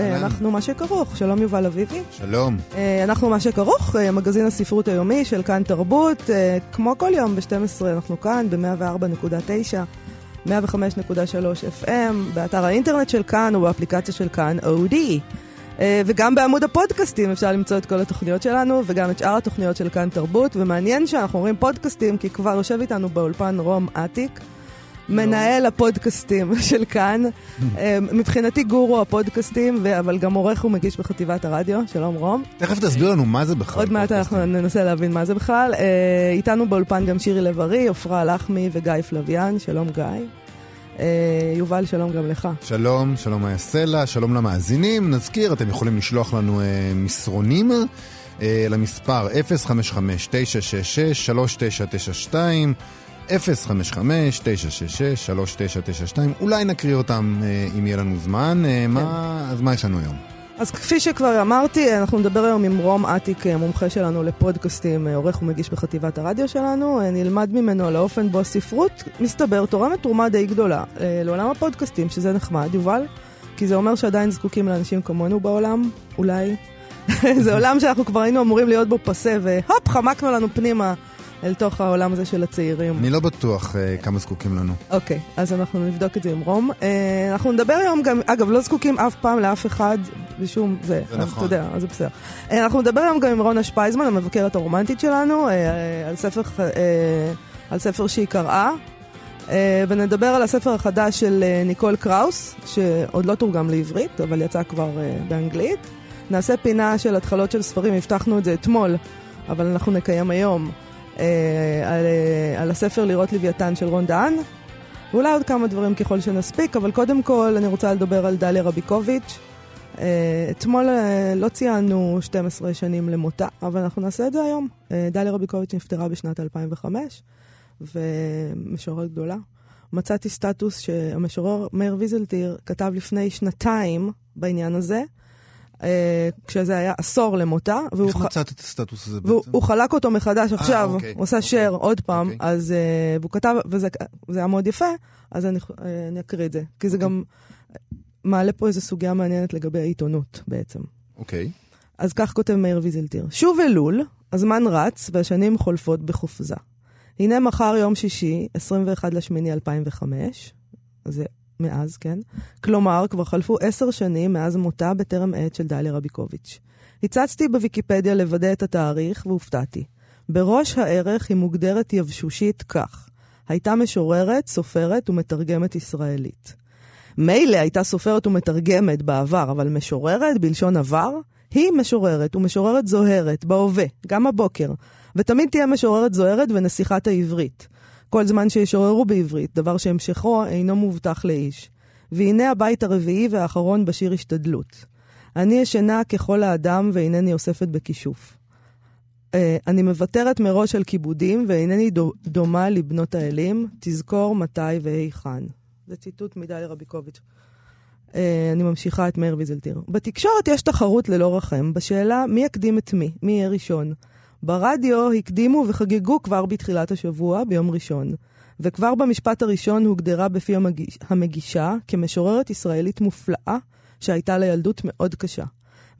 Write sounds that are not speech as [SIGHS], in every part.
אנחנו מה שכרוך, שלום יובל אביבי. שלום. אה, אנחנו מה שכרוך, אה, מגזין הספרות היומי של כאן תרבות, כמו כל יום ב-12 אנחנו כאן ב-104.9, 105.3 FM, באתר האינטרנט של כאן ובאפליקציה של כאן אודי. וגם בעמוד הפודקאסטים אפשר למצוא את כל התוכניות שלנו, וגם את שאר התוכניות של כאן תרבות, ומעניין שאנחנו אומרים פודקאסטים, כי כבר יושב איתנו באולפן רום אטיק. מנהל הפודקאסטים [LAUGHS] של כאן. אה, מבחינתי גורו הפודקאסטים, אבל גם עורך ומגיש בחטיבת הרדיו. שלום רום. תכף תסביר לנו מה זה בכלל. עוד מעט אנחנו ננסה להבין מה זה בכלל. אה, איתנו באולפן גם שירי לב-ארי, עפרה לחמי וגיא פלוויאן. שלום גיא. אה, יובל, שלום גם לך. שלום, שלום איה סלע, שלום למאזינים. נזכיר, אתם יכולים לשלוח לנו מסרונים. למספר 055-966-3992 055-966-3992, אולי נקריא אותם אה, אם יהיה לנו זמן. אה, כן. מה, אז מה יש לנו היום? אז כפי שכבר אמרתי, אנחנו נדבר היום עם רום אטיק, אה, מומחה שלנו לפודקאסטים, עורך ומגיש בחטיבת הרדיו שלנו. נלמד ממנו על האופן בו הספרות, מסתבר, תורמת תרומה די גדולה לעולם הפודקאסטים, שזה נחמד, יובל, כי זה אומר שעדיין זקוקים לאנשים כמונו בעולם, אולי. [LAUGHS] זה עולם שאנחנו כבר היינו אמורים להיות בו פסה, והופ, חמקנו לנו פנימה. אל תוך העולם הזה של הצעירים. אני לא בטוח uh, כמה זקוקים לנו. אוקיי, okay, אז אנחנו נבדוק את זה עם רום. Uh, אנחנו נדבר היום גם, אגב, לא זקוקים אף פעם לאף אחד בשום זה. זה נכון. אתה יודע, אז זה בסדר. Uh, אנחנו נדבר היום גם עם רונה שפייזמן, המבקרת הרומנטית שלנו, uh, על, ספר, uh, על ספר שהיא קראה. Uh, ונדבר על הספר החדש של uh, ניקול קראוס, שעוד לא תורגם לעברית, אבל יצא כבר uh, באנגלית. נעשה פינה של התחלות של ספרים, הבטחנו את זה אתמול, אבל אנחנו נקיים היום. אה, על, אה, על הספר לראות לוויתן של רון דהן, ואולי עוד כמה דברים ככל שנספיק, אבל קודם כל אני רוצה לדבר על דליה רביקוביץ'. אה, אתמול לא ציינו 12 שנים למותה, אבל אנחנו נעשה את זה היום. דליה רביקוביץ' נפטרה בשנת 2005, ומשוררת גדולה. מצאתי סטטוס שהמשורר מאיר ויזלטיר כתב לפני שנתיים בעניין הזה, אה, כשזה היה עשור למותה. איך מצאת את הסטטוס הזה בעצם? והוא חלק אותו מחדש אה, עכשיו, אוקיי, הוא עושה אוקיי, שייר עוד פעם, אוקיי. אז, אה, והוא כתב, וזה היה מאוד יפה, אז אני, אני אקריא את זה. כי זה גם מעלה פה איזו סוגיה מעניינת לגבי העיתונות בעצם. אוקיי. אז כך כותב מאיר ויזלטיר: שוב אלול, הזמן רץ והשנים חולפות בחופזה. הנה מחר יום שישי, 21 לשמיני 2005, זה מאז, כן? כלומר, כבר חלפו עשר שנים מאז מותה בטרם עת של דליה רביקוביץ'. הצצתי בוויקיפדיה לוודא את התאריך והופתעתי. בראש הערך היא מוגדרת יבשושית כך: הייתה משוררת, סופרת ומתרגמת ישראלית. מילא הייתה סופרת ומתרגמת בעבר, אבל משוררת בלשון עבר? היא משוררת ומשוררת זוהרת, בהווה, גם הבוקר, ותמיד תהיה משוררת זוהרת ונסיכת העברית. כל זמן שישוררו בעברית, דבר שהמשכו אינו מובטח לאיש. והנה הבית הרביעי והאחרון בשיר השתדלות. אני ישנה ככל האדם ואינני אוספת בכישוף. Uh, אני מוותרת מראש על כיבודים ואינני דומה לבנות האלים, תזכור מתי והיכן. זה ציטוט מדליה רביקוביץ'. Uh, אני ממשיכה את מאיר ויזלטיר. בתקשורת יש תחרות ללא רחם בשאלה מי יקדים את מי, מי יהיה ראשון. ברדיו הקדימו וחגגו כבר בתחילת השבוע, ביום ראשון. וכבר במשפט הראשון הוגדרה בפי המגיש, המגישה כמשוררת ישראלית מופלאה, שהייתה לה ילדות מאוד קשה.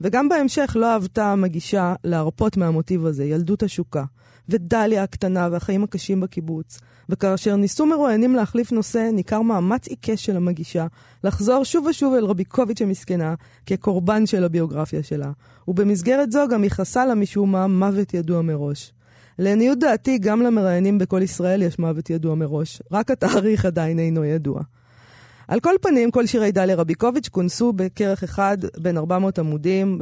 וגם בהמשך לא אהבתה המגישה להרפות מהמוטיב הזה, ילדות השוקה. ודליה הקטנה והחיים הקשים בקיבוץ. וכאשר ניסו מרואיינים להחליף נושא, ניכר מאמץ עיקש של המגישה לחזור שוב ושוב אל רביקוביץ' המסכנה כקורבן של הביוגרפיה שלה. ובמסגרת זו גם ייחסה לה משום מה מוות ידוע מראש. לעניות דעתי, גם למראיינים בכל ישראל יש מוות ידוע מראש, רק התאריך עדיין אינו ידוע. על כל פנים, כל שירי דליה רביקוביץ' כונסו בכרך אחד בין 400 עמודים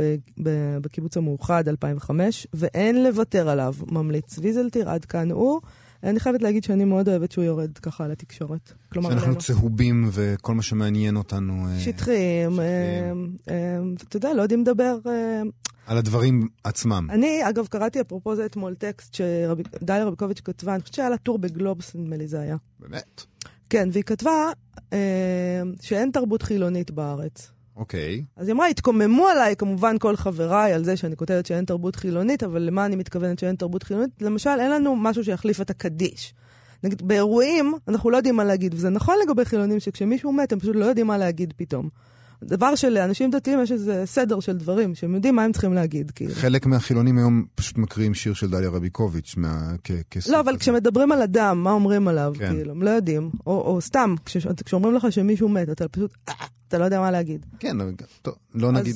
בקיבוץ המאוחד 2005, ואין לוותר עליו, ממליץ ויזלטיר, עד כאן הוא. אני חייבת להגיד שאני מאוד אוהבת שהוא יורד ככה על התקשורת. כלומר, שאנחנו צהובים וכל מה שמעניין אותנו... אה, שטחיים, אה, אה, אתה יודע, לא יודעים לדבר... על הדברים עצמם. אני, אגב, קראתי אפרופו זה אתמול טקסט שדליה רביקוביץ' כתבה, אני חושבת שהיה לה טור בגלובס, נדמה לי זה היה. באמת? כן, והיא כתבה אה, שאין תרבות חילונית בארץ. אוקיי. אז היא אמרה, התקוממו עליי כמובן כל חבריי על זה שאני כותבת שאין תרבות חילונית, אבל למה אני מתכוונת שאין תרבות חילונית? למשל, אין לנו משהו שיחליף את הקדיש. נגיד, באירועים אנחנו לא יודעים מה להגיד, וזה נכון לגבי חילונים שכשמישהו מת הם פשוט לא יודעים מה להגיד פתאום. דבר שלאנשים דתיים יש איזה סדר של דברים, שהם יודעים מה הם צריכים להגיד, כאילו. חלק מהחילונים היום פשוט מקריאים שיר של דליה רביקוביץ' מה... כ- כסוג לא, אבל כזה. כשמדברים על אדם, מה אומרים עליו, כן. כאילו, הם לא יודעים. או, או סתם, כש, כשאומרים לך שמישהו מת, אתה פשוט, אה, אתה לא יודע מה להגיד. כן, אבל... טוב, לא נגיד...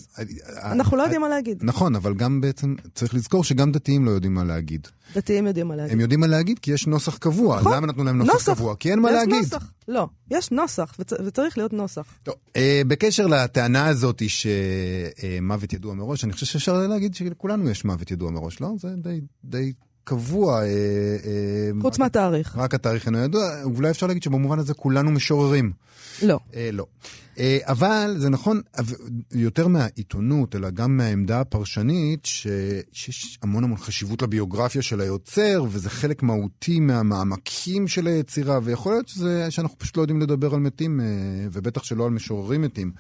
אנחנו לא יודעים מה להגיד. נכון, אבל גם בעצם צריך לזכור שגם דתיים לא יודעים מה להגיד. דתיים יודעים מה להגיד. הם יודעים מה להגיד כי יש נוסח קבוע. נכון. למה נתנו להם נוסח קבוע? כי אין מה יש להגיד. נוסח. לא, יש נוסח, וצ... וצריך להיות נוסח. טוב, אה, בקשר לטענה הזאת שמוות ידוע מראש, אני חושב שאפשר להגיד שלכולנו יש מוות ידוע מראש, לא? זה די, די קבוע. אה, אה, חוץ מהתאריך. רק התאריך אינו ידוע, אולי אפשר להגיד שבמובן הזה כולנו משוררים. לא. אה, לא. אה, אבל זה נכון, יותר מהעיתונות, אלא גם מהעמדה הפרשנית, ש- שיש המון המון חשיבות לביוגרפיה של היוצר, וזה חלק מהותי מהמעמקים של היצירה, ויכול להיות שזה, שאנחנו פשוט לא יודעים לדבר על מתים, אה, ובטח שלא על משוררים מתים.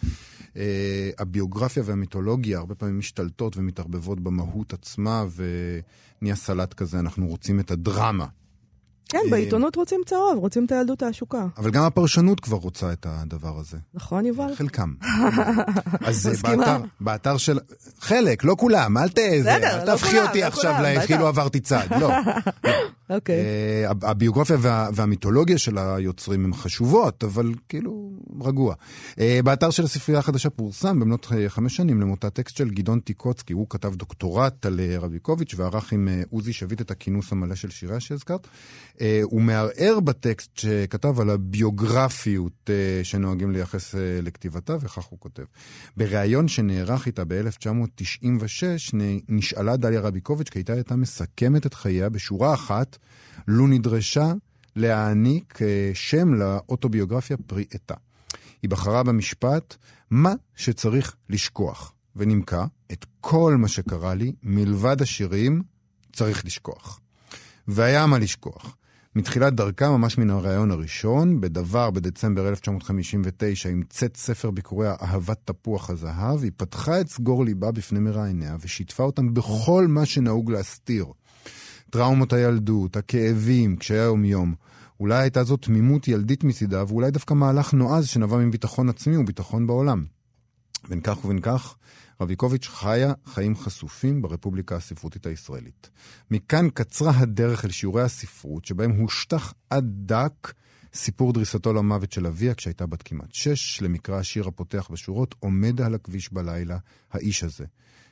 אה, הביוגרפיה והמיתולוגיה הרבה פעמים משתלטות ומתערבבות במהות עצמה, ונהיה סלט כזה, אנחנו רוצים את הדרמה. כן, אה, בעיתונות רוצים צהוב, רוצים את הילדות העשוקה. אבל גם הפרשנות כבר רוצה את הדבר הזה. נכון, יובל? חלקם. [LAUGHS] אז אה. באתר, באתר של... חלק, לא כולם, אל ת... זה, בסדר, אל לא תהפכי כולם, אותי לא עכשיו. כאילו עברתי צד, לא. [LAUGHS] אוקיי. אה, הב- הביוגרפיה וה, והמיתולוגיה של היוצרים הן חשובות, אבל כאילו, רגוע. באתר של הספרייה החדשה פורסם במלאת חמש שנים למותה טקסט של גדעון טיקוצקי, הוא כתב דוקטורט על רביקוביץ' וערך עם עוזי שביט את הכינוס המלא של שיריה שהזכרת. הוא מערער בטקסט שכתב על הביוגרפיות אה, שנוהגים לייחס אה, לכתיבתה, וכך הוא כותב. בריאיון שנערך איתה ב-1996, נשאלה דליה רביקוביץ' כיצד הייתה מסכמת את חייה בשורה אחת, לו נדרשה להעניק אה, שם לאוטוביוגרפיה פרי עטה. היא בחרה במשפט, מה שצריך לשכוח, ונימקה את כל מה שקרה לי, מלבד השירים, צריך לשכוח. והיה מה לשכוח. מתחילת דרכה, ממש מן הריאיון הראשון, בדבר בדצמבר 1959, עם צאת ספר ביקוריה אהבת תפוח הזהב, היא פתחה את סגור ליבה בפני מראייניה ושיתפה אותם בכל מה שנהוג להסתיר. טראומות הילדות, הכאבים, קשיי היום-יום. אולי הייתה זאת תמימות ילדית מצידה, ואולי דווקא מהלך נועז שנבע מביטחון עצמי וביטחון בעולם. בין כך ובין כך, רביקוביץ' חיה חיים חשופים ברפובליקה הספרותית הישראלית. מכאן קצרה הדרך אל שיעורי הספרות, שבהם הושטח עד דק סיפור דריסתו למוות של אביה כשהייתה בת כמעט שש, למקרא השיר הפותח בשורות, עומד על הכביש בלילה, האיש הזה,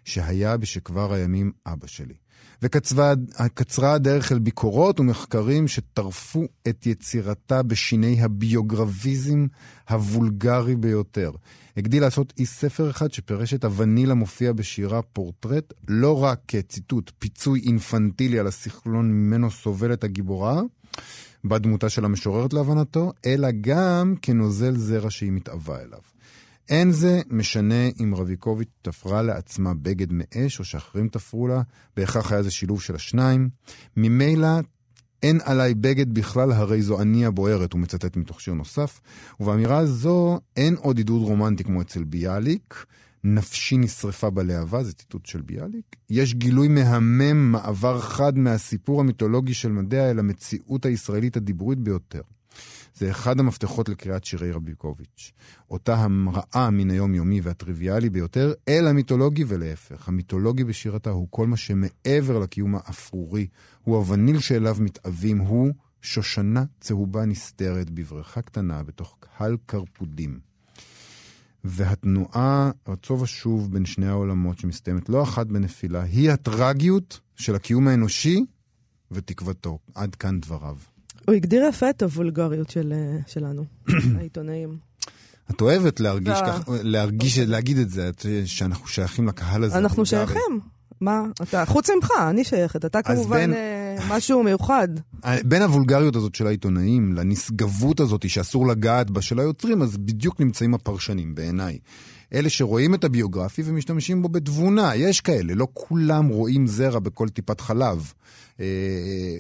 שהיה בשכבר הימים אבא שלי. וקצרה הדרך אל ביקורות ומחקרים שטרפו את יצירתה בשיני הביוגרפיזם הוולגרי ביותר. הגדיל לעשות אי ספר אחד שפירש את הווניל המופיע בשירה פורטרט, לא רק כציטוט פיצוי אינפנטילי על הסכלון ממנו סובלת הגיבורה, בדמותה של המשוררת להבנתו, אלא גם כנוזל זרע שהיא מתאווה אליו. אין זה משנה אם רביקוביץ' תפרה לעצמה בגד מאש או שאחרים תפרו לה, בהכרח היה זה שילוב של השניים. ממילא אין עליי בגד בכלל, הרי זו אני הבוערת, הוא מצטט מתוך שיר נוסף. ובאמירה זו אין עוד עידוד רומנטי כמו אצל ביאליק. נפשי נשרפה בלהבה, זה ציטוט של ביאליק. יש גילוי מהמם, מעבר חד מהסיפור המיתולוגי של מדע אל המציאות הישראלית הדיבורית ביותר. זה אחד המפתחות לקריאת שירי רביקוביץ'. אותה המראה מן היומיומי והטריוויאלי ביותר אל המיתולוגי ולהפך. המיתולוגי בשירתה הוא כל מה שמעבר לקיום האפרורי, הוא הווניל שאליו מתאווים, הוא שושנה צהובה נסתרת בבריכה קטנה בתוך קהל קרפודים. והתנועה רצו ושוב בין שני העולמות שמסתיימת לא אחת בנפילה, היא הטרגיות של הקיום האנושי ותקוותו. עד כאן דבריו. הוא הגדיר יפה את הוולגריות של, אה, שלנו, [CLEARS THROAT] העיתונאים. את אוהבת להרגיש. כך, להרגיש, להגיד את זה, שאנחנו שייכים לקהל הזה. אנחנו. שייכים. מה? אתה, חוץ ממך, אני שייכת. אתה כמובן בין- אה, משהו מיוחד. [LAUGHS] בין הוולגריות הזאת של העיתונאים לנשגבות הזאת שאסור לגעת בה של היוצרים, אז בדיוק נמצאים הפרשנים בעיניי. אלה שרואים את הביוגרפי ומשתמשים בו בתבונה. יש כאלה, לא כולם רואים זרע בכל טיפת חלב. אה,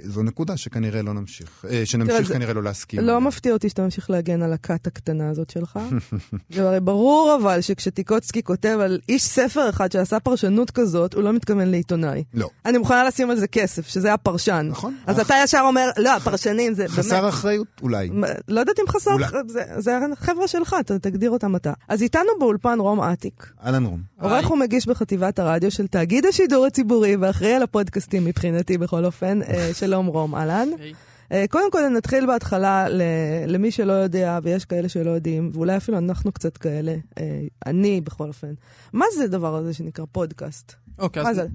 זו נקודה שכנראה לא נמשיך, אה, שנמשיך תראה, כנראה לא להסכים. לא עליה. מפתיע אותי שאתה ממשיך להגן על הכת הקטנה הזאת שלך. [LAUGHS] זה הרי ברור אבל שכשטיקוצקי כותב על איש ספר אחד שעשה פרשנות כזאת, הוא לא מתכוון לעיתונאי. לא. אני מוכנה לשים על זה כסף, שזה הפרשן. נכון. אז אתה ישר אומר, לא, הפרשנים זה באמת... חסר אחריות? אולי. לא יודעת אם חסר, אולי. זה, זה החבר'ה שלך, ת, תגדיר אותם אתה. אז איתנו באולפן רום אטיק, אהלן רום. עורך ומגיש בחטיבת הרדיו של תאגיד השידור הציבורי ואחראי על הפודקאסטים מבחינתי בכל אופן, אה, [LAUGHS] שלום רום, אהלן. אה, קודם כל נתחיל בהתחלה ל- למי שלא יודע, ויש כאלה שלא יודעים, ואולי אפילו אנחנו קצת כאלה, אה, אני בכל אופן. מה זה הדבר הזה שנקרא פודקאסט? אוקיי, מה אז זה?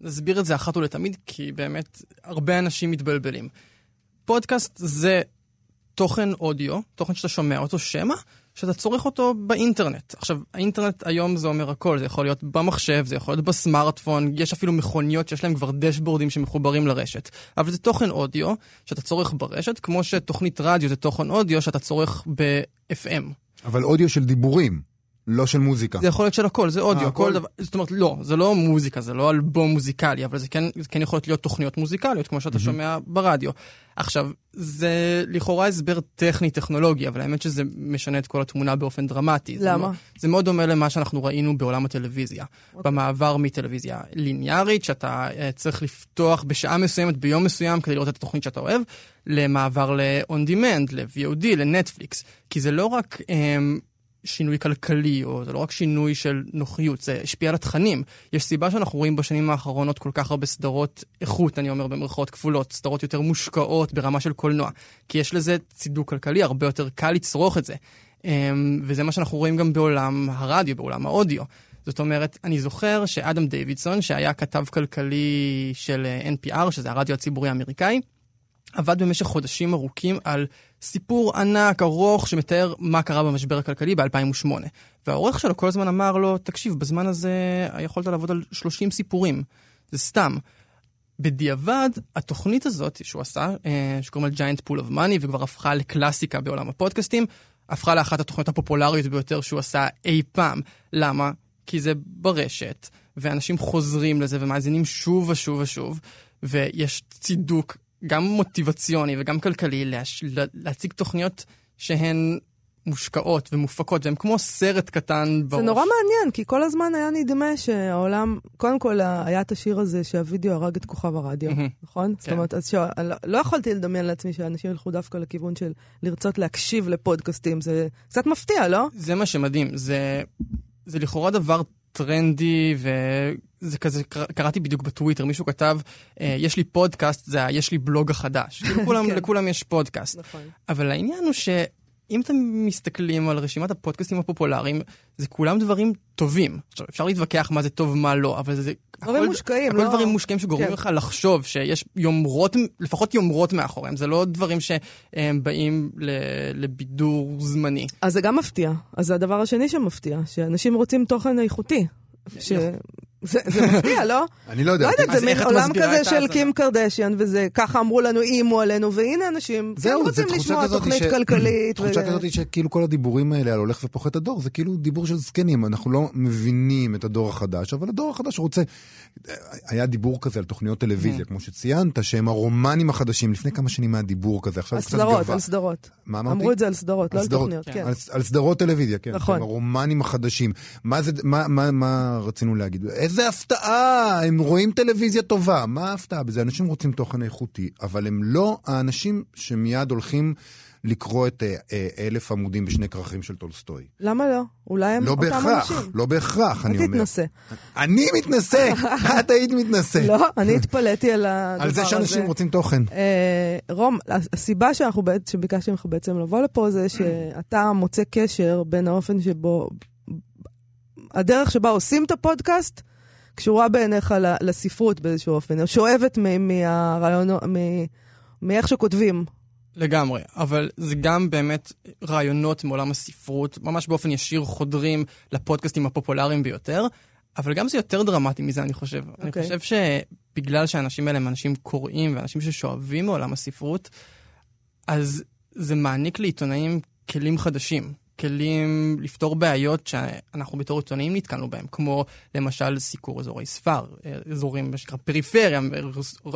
נסביר את זה אחת ולתמיד, כי באמת הרבה אנשים מתבלבלים. פודקאסט זה תוכן אודיו, תוכן שאתה שומע אותו שמע, שאתה צורך אותו באינטרנט. עכשיו, האינטרנט היום זה אומר הכל, זה יכול להיות במחשב, זה יכול להיות בסמארטפון, יש אפילו מכוניות שיש להם כבר דשבורדים שמחוברים לרשת. אבל זה תוכן אודיו שאתה צורך ברשת, כמו שתוכנית רדיו זה תוכן אודיו שאתה צורך ב-FM. אבל אודיו של דיבורים, לא של מוזיקה. זה יכול להיות של הכל, זה אודיו, אה, כל הכל? דבר, זאת אומרת, לא, זה לא מוזיקה, זה לא אלבום מוזיקלי, אבל זה כן, זה כן יכול להיות תוכניות מוזיקליות, כמו שאתה שומע ברדיו. עכשיו, זה לכאורה הסבר טכני-טכנולוגי, אבל האמת שזה משנה את כל התמונה באופן דרמטי. זה למה? מאוד- זה מאוד דומה למה שאנחנו ראינו בעולם הטלוויזיה. במעבר מטלוויזיה ליניארית, שאתה אה, צריך לפתוח בשעה מסוימת, ביום מסוים, כדי לראות את התוכנית שאתה אוהב, למעבר ל-on demand, ל-VOD, לנטפליקס. כי זה לא רק... אמ, שינוי כלכלי, או זה לא רק שינוי של נוחיות, זה השפיע על התכנים. יש סיבה שאנחנו רואים בשנים האחרונות כל כך הרבה סדרות איכות, אני אומר במרכאות כפולות, סדרות יותר מושקעות ברמה של קולנוע, כי יש לזה צידוק כלכלי, הרבה יותר קל לצרוך את זה. אמ, וזה מה שאנחנו רואים גם בעולם הרדיו, בעולם האודיו. זאת אומרת, אני זוכר שאדם דיווידסון, שהיה כתב כלכלי של אה, NPR, שזה הרדיו הציבורי האמריקאי, עבד במשך חודשים ארוכים על סיפור ענק, ארוך, שמתאר מה קרה במשבר הכלכלי ב-2008. והעורך שלו כל הזמן אמר לו, תקשיב, בזמן הזה יכולת לעבוד על 30 סיפורים. זה סתם. בדיעבד, התוכנית הזאת שהוא עשה, אה, שקוראים לה Giant Pool of Money, וכבר הפכה לקלאסיקה בעולם הפודקאסטים, הפכה לאחת התוכניות הפופולריות ביותר שהוא עשה אי פעם. למה? כי זה ברשת, ואנשים חוזרים לזה ומאזינים שוב ושוב ושוב, ויש צידוק גם מוטיבציוני וגם כלכלי להש... לה- להציג תוכניות שהן מושקעות ומופקות, והן כמו סרט קטן בראש. זה נורא מעניין, כי כל הזמן היה נדמה שהעולם, קודם כל היה את השיר הזה שהווידאו הרג את כוכב הרדיו. נכון? זאת כן. אומרת, אז שה- לא- לא יכולתי לדמיין לעצמי שאנשים ילכו דווקא לכיוון של לרצות להקשיב לפודקאסטים, זה קצת מפתיע, לא? זה מה שמדהים, זה, זה לכאורה דבר טרנדי, וזה כזה, קר- קראתי בדיוק בטוויטר, מישהו כתב, אה, יש לי פודקאסט, זה יש לי בלוג החדש. כאילו [LAUGHS] לכולם, כן. לכולם יש פודקאסט. נכון. אבל העניין הוא שאם אתם מסתכלים על רשימת הפודקאסטים הפופולריים, זה כולם דברים טובים. עכשיו, אפשר להתווכח מה זה טוב, מה לא, אבל זה... דברים הכל- מושקעים, הכל לא- דברים מושקעים שגורמים כן. לך לחשוב שיש יומרות, לפחות יומרות מאחוריהם, זה לא דברים שהם באים לבידור זמני. אז זה גם מפתיע. אז זה הדבר השני שמפתיע, שאנשים רוצים תוכן איכותי. ש... זה, זה מפתיע, לא? אני לא יודע. לא יודעת, זה מין עולם כזה של? קים קרדשיאן, וזה ככה אמרו לנו, איימו עלינו, והנה אנשים, זהו, כן זה רוצים לשמוע תוכנית ש- כלכלית. תחושה ו- כזאת שכאילו כל הדיבורים האלה על הולך ופוחת הדור, זה כאילו דיבור של זקנים, אנחנו לא מבינים את הדור החדש, אבל הדור החדש רוצה... היה דיבור כזה על תוכניות טלוויזיה, כמו שציינת, שהם הרומנים החדשים, לפני כמה שנים היה דיבור כזה, עכשיו על זה קצת סדרות. על סדרות. מה אמרתי? אמרו את זה על סדרות, לא על תוכניות, כן. על, על סדרות טלוויזיה, כן. נכון. הרומנים החדשים. מה, זה, מה, מה, מה רצינו להגיד? איזה הפתעה! הם רואים טלוויזיה טובה. מה ההפתעה בזה? אנשים רוצים תוכן איכותי, אבל הם לא האנשים שמיד הולכים לקרוא את אה, אה, אלף עמודים בשני כרכים של טולסטוי. למה לא? אולי הם לא אותם בהכרח, אנשים. לא בהכרח, אני אל אומר. תתנסה. אני מתנשא! [LAUGHS] את היית מתנשא. לא, אני התפלאתי על הדבר הזה. על זה שאנשים רוצים תוכן. אה, רום, הסיבה שאנחנו שביקשתי ממך בעצם לבוא לפה זה שאתה מוצא קשר בין האופן שבו, הדרך שבה עושים את הפודקאסט, קשורה בעיניך לספרות באיזשהו אופן, או שואבת מ- מהרעיונות, מ- מאיך שכותבים. לגמרי, אבל זה גם באמת רעיונות מעולם הספרות, ממש באופן ישיר חודרים לפודקאסטים הפופולריים ביותר, אבל גם זה יותר דרמטי מזה, אני חושב. Okay. אני אוקיי. חושב שבגלל שהאנשים האלה הם אנשים קוראים ואנשים ששואבים מעולם הספרות, אז זה מעניק לעיתונאים כלים חדשים. כלים לפתור בעיות שאנחנו בתור עיתונאים נתקלנו בהם, כמו למשל סיקור אזורי ספר, אזורים, מה שנקרא פריפריה,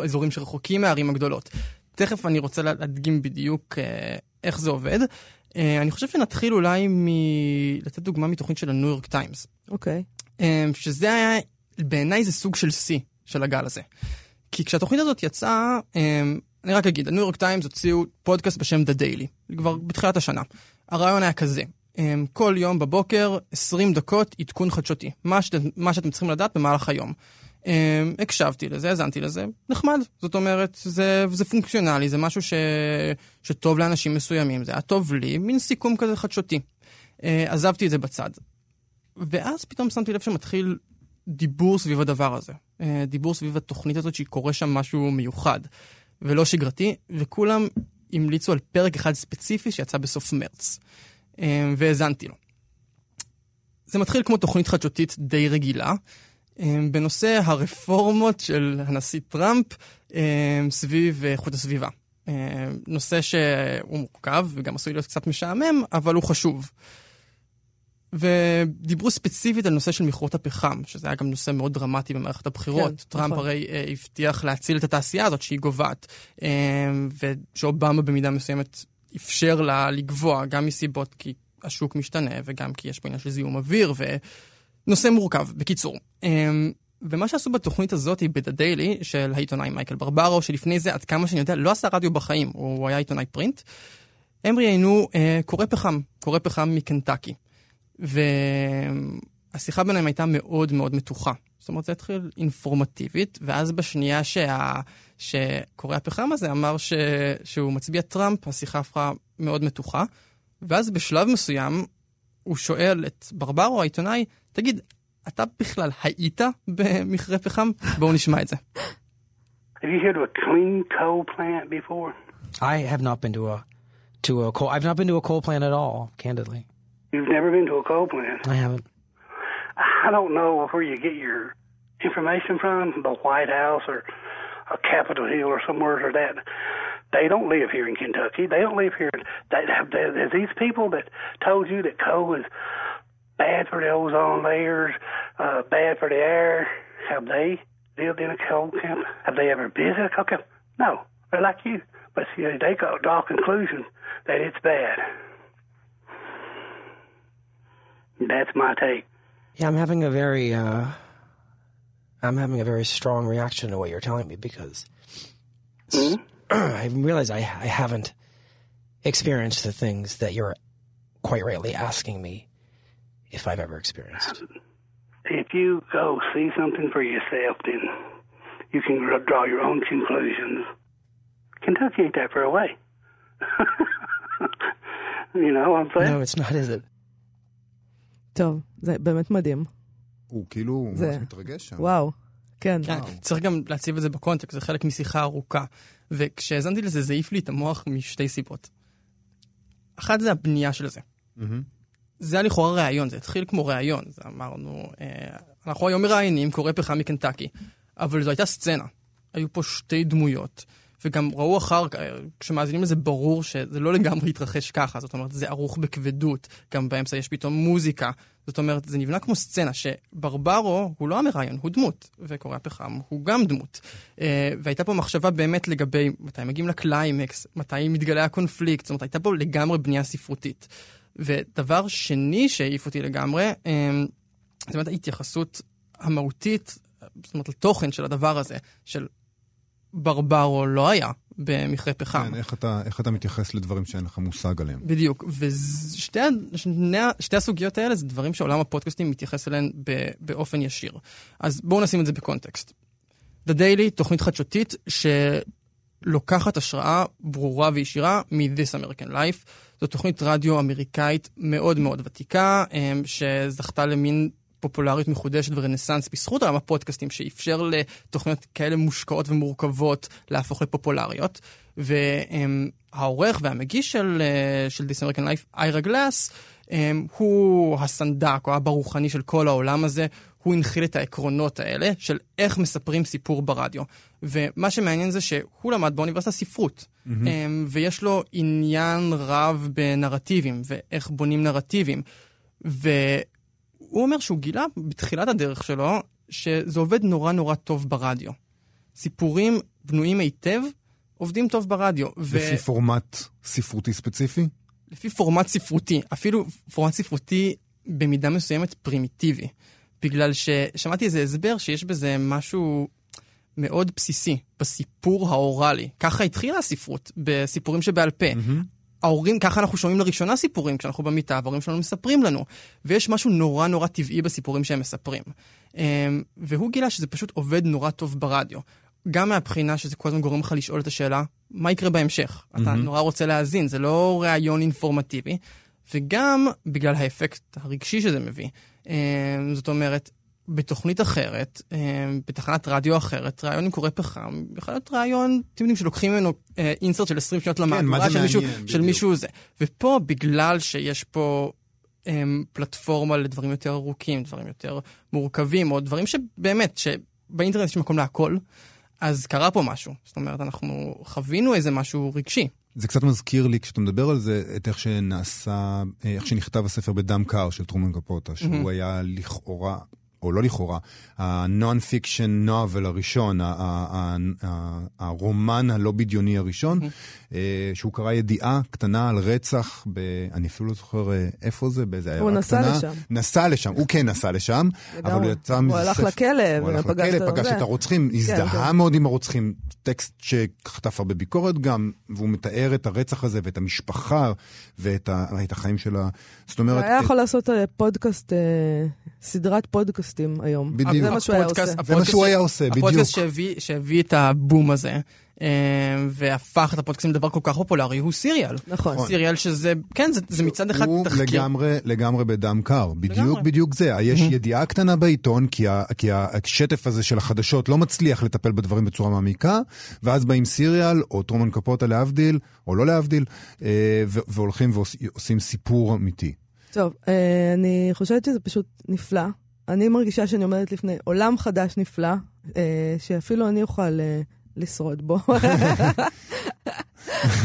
אזורים שרחוקים מהערים הגדולות. תכף אני רוצה להדגים בדיוק אה, איך זה עובד. אה, אני חושב שנתחיל אולי מלתת דוגמה מתוכנית של הניו יורק טיימס. אוקיי. אה, שזה היה, בעיניי זה סוג של שיא של הגל הזה. כי כשהתוכנית הזאת יצאה, אני רק אגיד, הניו יורק טיימס הוציאו פודקאסט בשם The Daily, כבר בתחילת השנה. הרעיון היה כזה, כל יום בבוקר, 20 דקות עדכון חדשותי, מה שאתם, מה שאתם צריכים לדעת במהלך היום. Um, הקשבתי לזה, האזנתי לזה, נחמד. זאת אומרת, זה, זה פונקציונלי, זה משהו ש, שטוב לאנשים מסוימים. זה היה טוב לי, מין סיכום כזה חדשותי. Uh, עזבתי את זה בצד. ואז פתאום שמתי לב שמתחיל דיבור סביב הדבר הזה. Uh, דיבור סביב התוכנית הזאת שקורה שם משהו מיוחד ולא שגרתי, וכולם המליצו על פרק אחד ספציפי שיצא בסוף מרץ. Uh, והאזנתי לו. זה מתחיל כמו תוכנית חדשותית די רגילה. אמ, בנושא הרפורמות של הנשיא טראמפ אמ, סביב איכות הסביבה. אמ, נושא שהוא מורכב וגם עשוי להיות קצת משעמם, אבל הוא חשוב. ודיברו ספציפית על נושא של מכרות הפחם, שזה היה גם נושא מאוד דרמטי במערכת הבחירות. כן, טראמפ נכון. הרי אה, הבטיח להציל את התעשייה הזאת שהיא גוועת, ושאובמה במידה מסוימת אפשר לה לגבוה, גם מסיבות כי השוק משתנה, וגם כי יש פה עניין של זיהום אוויר, ו... נושא מורכב, בקיצור. אמ, ומה שעשו בתוכנית הזאת היא ב"דה דיילי" של העיתונאי מייקל ברברו, שלפני זה, עד כמה שאני יודע, לא עשה רדיו בחיים, הוא היה עיתונאי פרינט. הם ראיינו אה, קורא פחם, קורא פחם מקנטקי. והשיחה ביניהם הייתה מאוד מאוד מתוחה. זאת אומרת, זה התחיל אינפורמטיבית, ואז בשנייה שה... שקורא הפחם הזה אמר ש... שהוא מצביע טראמפ, השיחה הפכה מאוד מתוחה. ואז בשלב מסוים הוא שואל את ברברו, העיתונאי, תגיד, אתה בכלל היית במכרה פחם? בואו נשמע את זה. Have you heard of a clean coal plant before? I have not been to a to a coal. I've not been to a coal plant at all, candidly. You've never been to a coal plant? I haven't. I don't know where you get your information from, the White House or a Capitol Hill or somewhere or that. They don't live here in Kentucky. They don't live here. They have, they, these people that told you that coal is bad for the ozone layers, uh, bad for the air. Have they lived in a coal camp? Have they ever visited a coal camp? No, they're like you. But see, they got draw conclusions that it's bad. That's my take. Yeah, I'm having a very, uh, I'm having a very strong reaction to what you're telling me because mm-hmm. [CLEARS THROAT] I realize I, I haven't experienced the things that you're quite rightly asking me if I've ever experienced. If you go see something for yourself, then you can draw your own conclusions. Kentucky ain't that far away. [LAUGHS] you know what I'm saying? No, it's not, is it? טוב, זה באמת מדהים. הוא כאילו זה... ממש מתרגש שם. וואו, כן. כן, צריך גם להציב את זה בקונטקסט, זה חלק משיחה ארוכה. וכשהאזנתי לזה, זה העיף לי את המוח משתי סיבות. אחת זה הבנייה של זה. Mm-hmm. זה היה לכאורה ראיון, זה התחיל כמו ראיון. זה אמרנו, אה, אנחנו היום מראיינים, קורא פחם מקנטקי, אבל זו הייתה סצנה. היו פה שתי דמויות, וגם ראו אחר כך, כשמאזינים לזה ברור שזה לא לגמרי התרחש ככה, זאת אומרת, זה ערוך בכבדות, גם באמצע יש פתאום מוזיקה. זאת אומרת, זה נבנה כמו סצנה, שברברו הוא לא המראיין, הוא דמות, וקורא פחם הוא גם דמות. אה, והייתה פה מחשבה באמת לגבי מתי מגיעים לקליימקס, מתי מתגלה הקונפליקט, זאת אומרת, הייתה פה לגמרי בנייה ספרותית. ודבר שני שהעיף אותי לגמרי, אמ, זאת אומרת ההתייחסות המהותית, זאת אומרת לתוכן של הדבר הזה, של ברברו לא היה במכרה פחם. כן, איך אתה, איך אתה מתייחס לדברים שאין לך מושג עליהם. בדיוק, ושתי שתי הסוגיות האלה זה דברים שעולם הפודקאסטים מתייחס אליהם באופן ישיר. אז בואו נשים את זה בקונטקסט. The Daily, תוכנית חדשותית שלוקחת השראה ברורה וישירה מ-This American Life. זו תוכנית רדיו אמריקאית מאוד מאוד ותיקה, אמ, שזכתה למין פופולריות מחודשת ורנסאנס בזכות עולם הפודקאסטים, שאפשר לתוכניות כאלה מושקעות ומורכבות להפוך לפופולריות. והעורך והמגיש של, אה, של This American Life, איירה גלאס, הוא הסנדק או האבא הרוחני של כל העולם הזה. הוא הנחיל את העקרונות האלה של איך מספרים סיפור ברדיו. ומה שמעניין זה שהוא למד באוניברסיטה ספרות, mm-hmm. ויש לו עניין רב בנרטיבים, ואיך בונים נרטיבים. והוא אומר שהוא גילה בתחילת הדרך שלו, שזה עובד נורא נורא טוב ברדיו. סיפורים בנויים היטב, עובדים טוב ברדיו. לפי ו... פורמט ספרותי ספציפי? לפי פורמט ספרותי, אפילו פורמט ספרותי במידה מסוימת פרימיטיבי. בגלל ששמעתי איזה הסבר שיש בזה משהו מאוד בסיסי בסיפור האוראלי. ככה התחילה הספרות, בסיפורים שבעל פה. Mm-hmm. ההורים, ככה אנחנו שומעים לראשונה סיפורים כשאנחנו במיטה, וההורים שלנו מספרים לנו. ויש משהו נורא נורא טבעי בסיפורים שהם מספרים. אמ, והוא גילה שזה פשוט עובד נורא טוב ברדיו. גם מהבחינה שזה כל הזמן גורם לך לשאול את השאלה, מה יקרה בהמשך? Mm-hmm. אתה נורא רוצה להאזין, זה לא ראיון אינפורמטיבי. וגם בגלל האפקט הרגשי שזה מביא. אמ, זאת אומרת, בתוכנית אחרת, אמ, בתחנת רדיו אחרת, ראיון עם קורא פחם, יכול להיות ראיון, אתם יודעים, שלוקחים ממנו אינסרט של 20 שניות למהדורה כן, של, מישהו, של מישהו זה. ופה, בגלל שיש פה אמ, פלטפורמה לדברים יותר ארוכים, דברים יותר מורכבים, או דברים שבאמת, שבאינטרנט יש מקום להכל, אז קרה פה משהו. זאת אומרת, אנחנו חווינו איזה משהו רגשי. זה קצת מזכיר לי, כשאתה מדבר על זה, את איך שנעשה, איך שנכתב הספר בדם קר של טרומן קפוטה, שהוא היה לכאורה או לא לכאורה, ה-non-fiction novel הראשון, הרומן הלא בדיוני הראשון, אה, שהוא קרא ידיעה קטנה על רצח, ב... אני אפילו לא זוכר אה, איפה זה, באיזה עיירה קטנה. הוא נסע לשם. נסע לשם, הוא כן נסע לשם, אבל הוא יצא מזה... הוא הלך לכלא, הוא הלך לכלא, פגש את הרוצחים, כן, הזדהה כן. מאוד עם הרוצחים, טקסט שחטף הרבה ביקורת גם, והוא מתאר את הרצח הזה ואת המשפחה ואת החיים של ה... זאת אומרת... הוא היה יכול לעשות אה, פודקאסט, סדרת פודקאסטים היום. בדיוק. זה מה שהוא היה עושה. זה מה שהוא היה עושה, בדיוק. הפודקאסט שהביא את הבום הזה. אה, והפך את הפודקאסטים לדבר כל כך פופולרי, הוא סיריאל. נכון. סיריאל שזה, כן, זה, זה מצד אחד הוא תחקיר. הוא לגמרי, לגמרי בדם קר. בדיוק, לגמרי. בדיוק זה. יש ידיעה קטנה בעיתון, כי, ה, כי השטף הזה של החדשות לא מצליח לטפל בדברים בצורה מעמיקה, ואז באים סיריאל, או טרומן קפוטה להבדיל, או לא להבדיל, אה, והולכים ועושים סיפור אמיתי. טוב, אה, אני חושבת שזה פשוט נפלא. אני מרגישה שאני עומדת לפני עולם חדש נפלא, שאפילו אני אוכל לשרוד בו. [LAUGHS]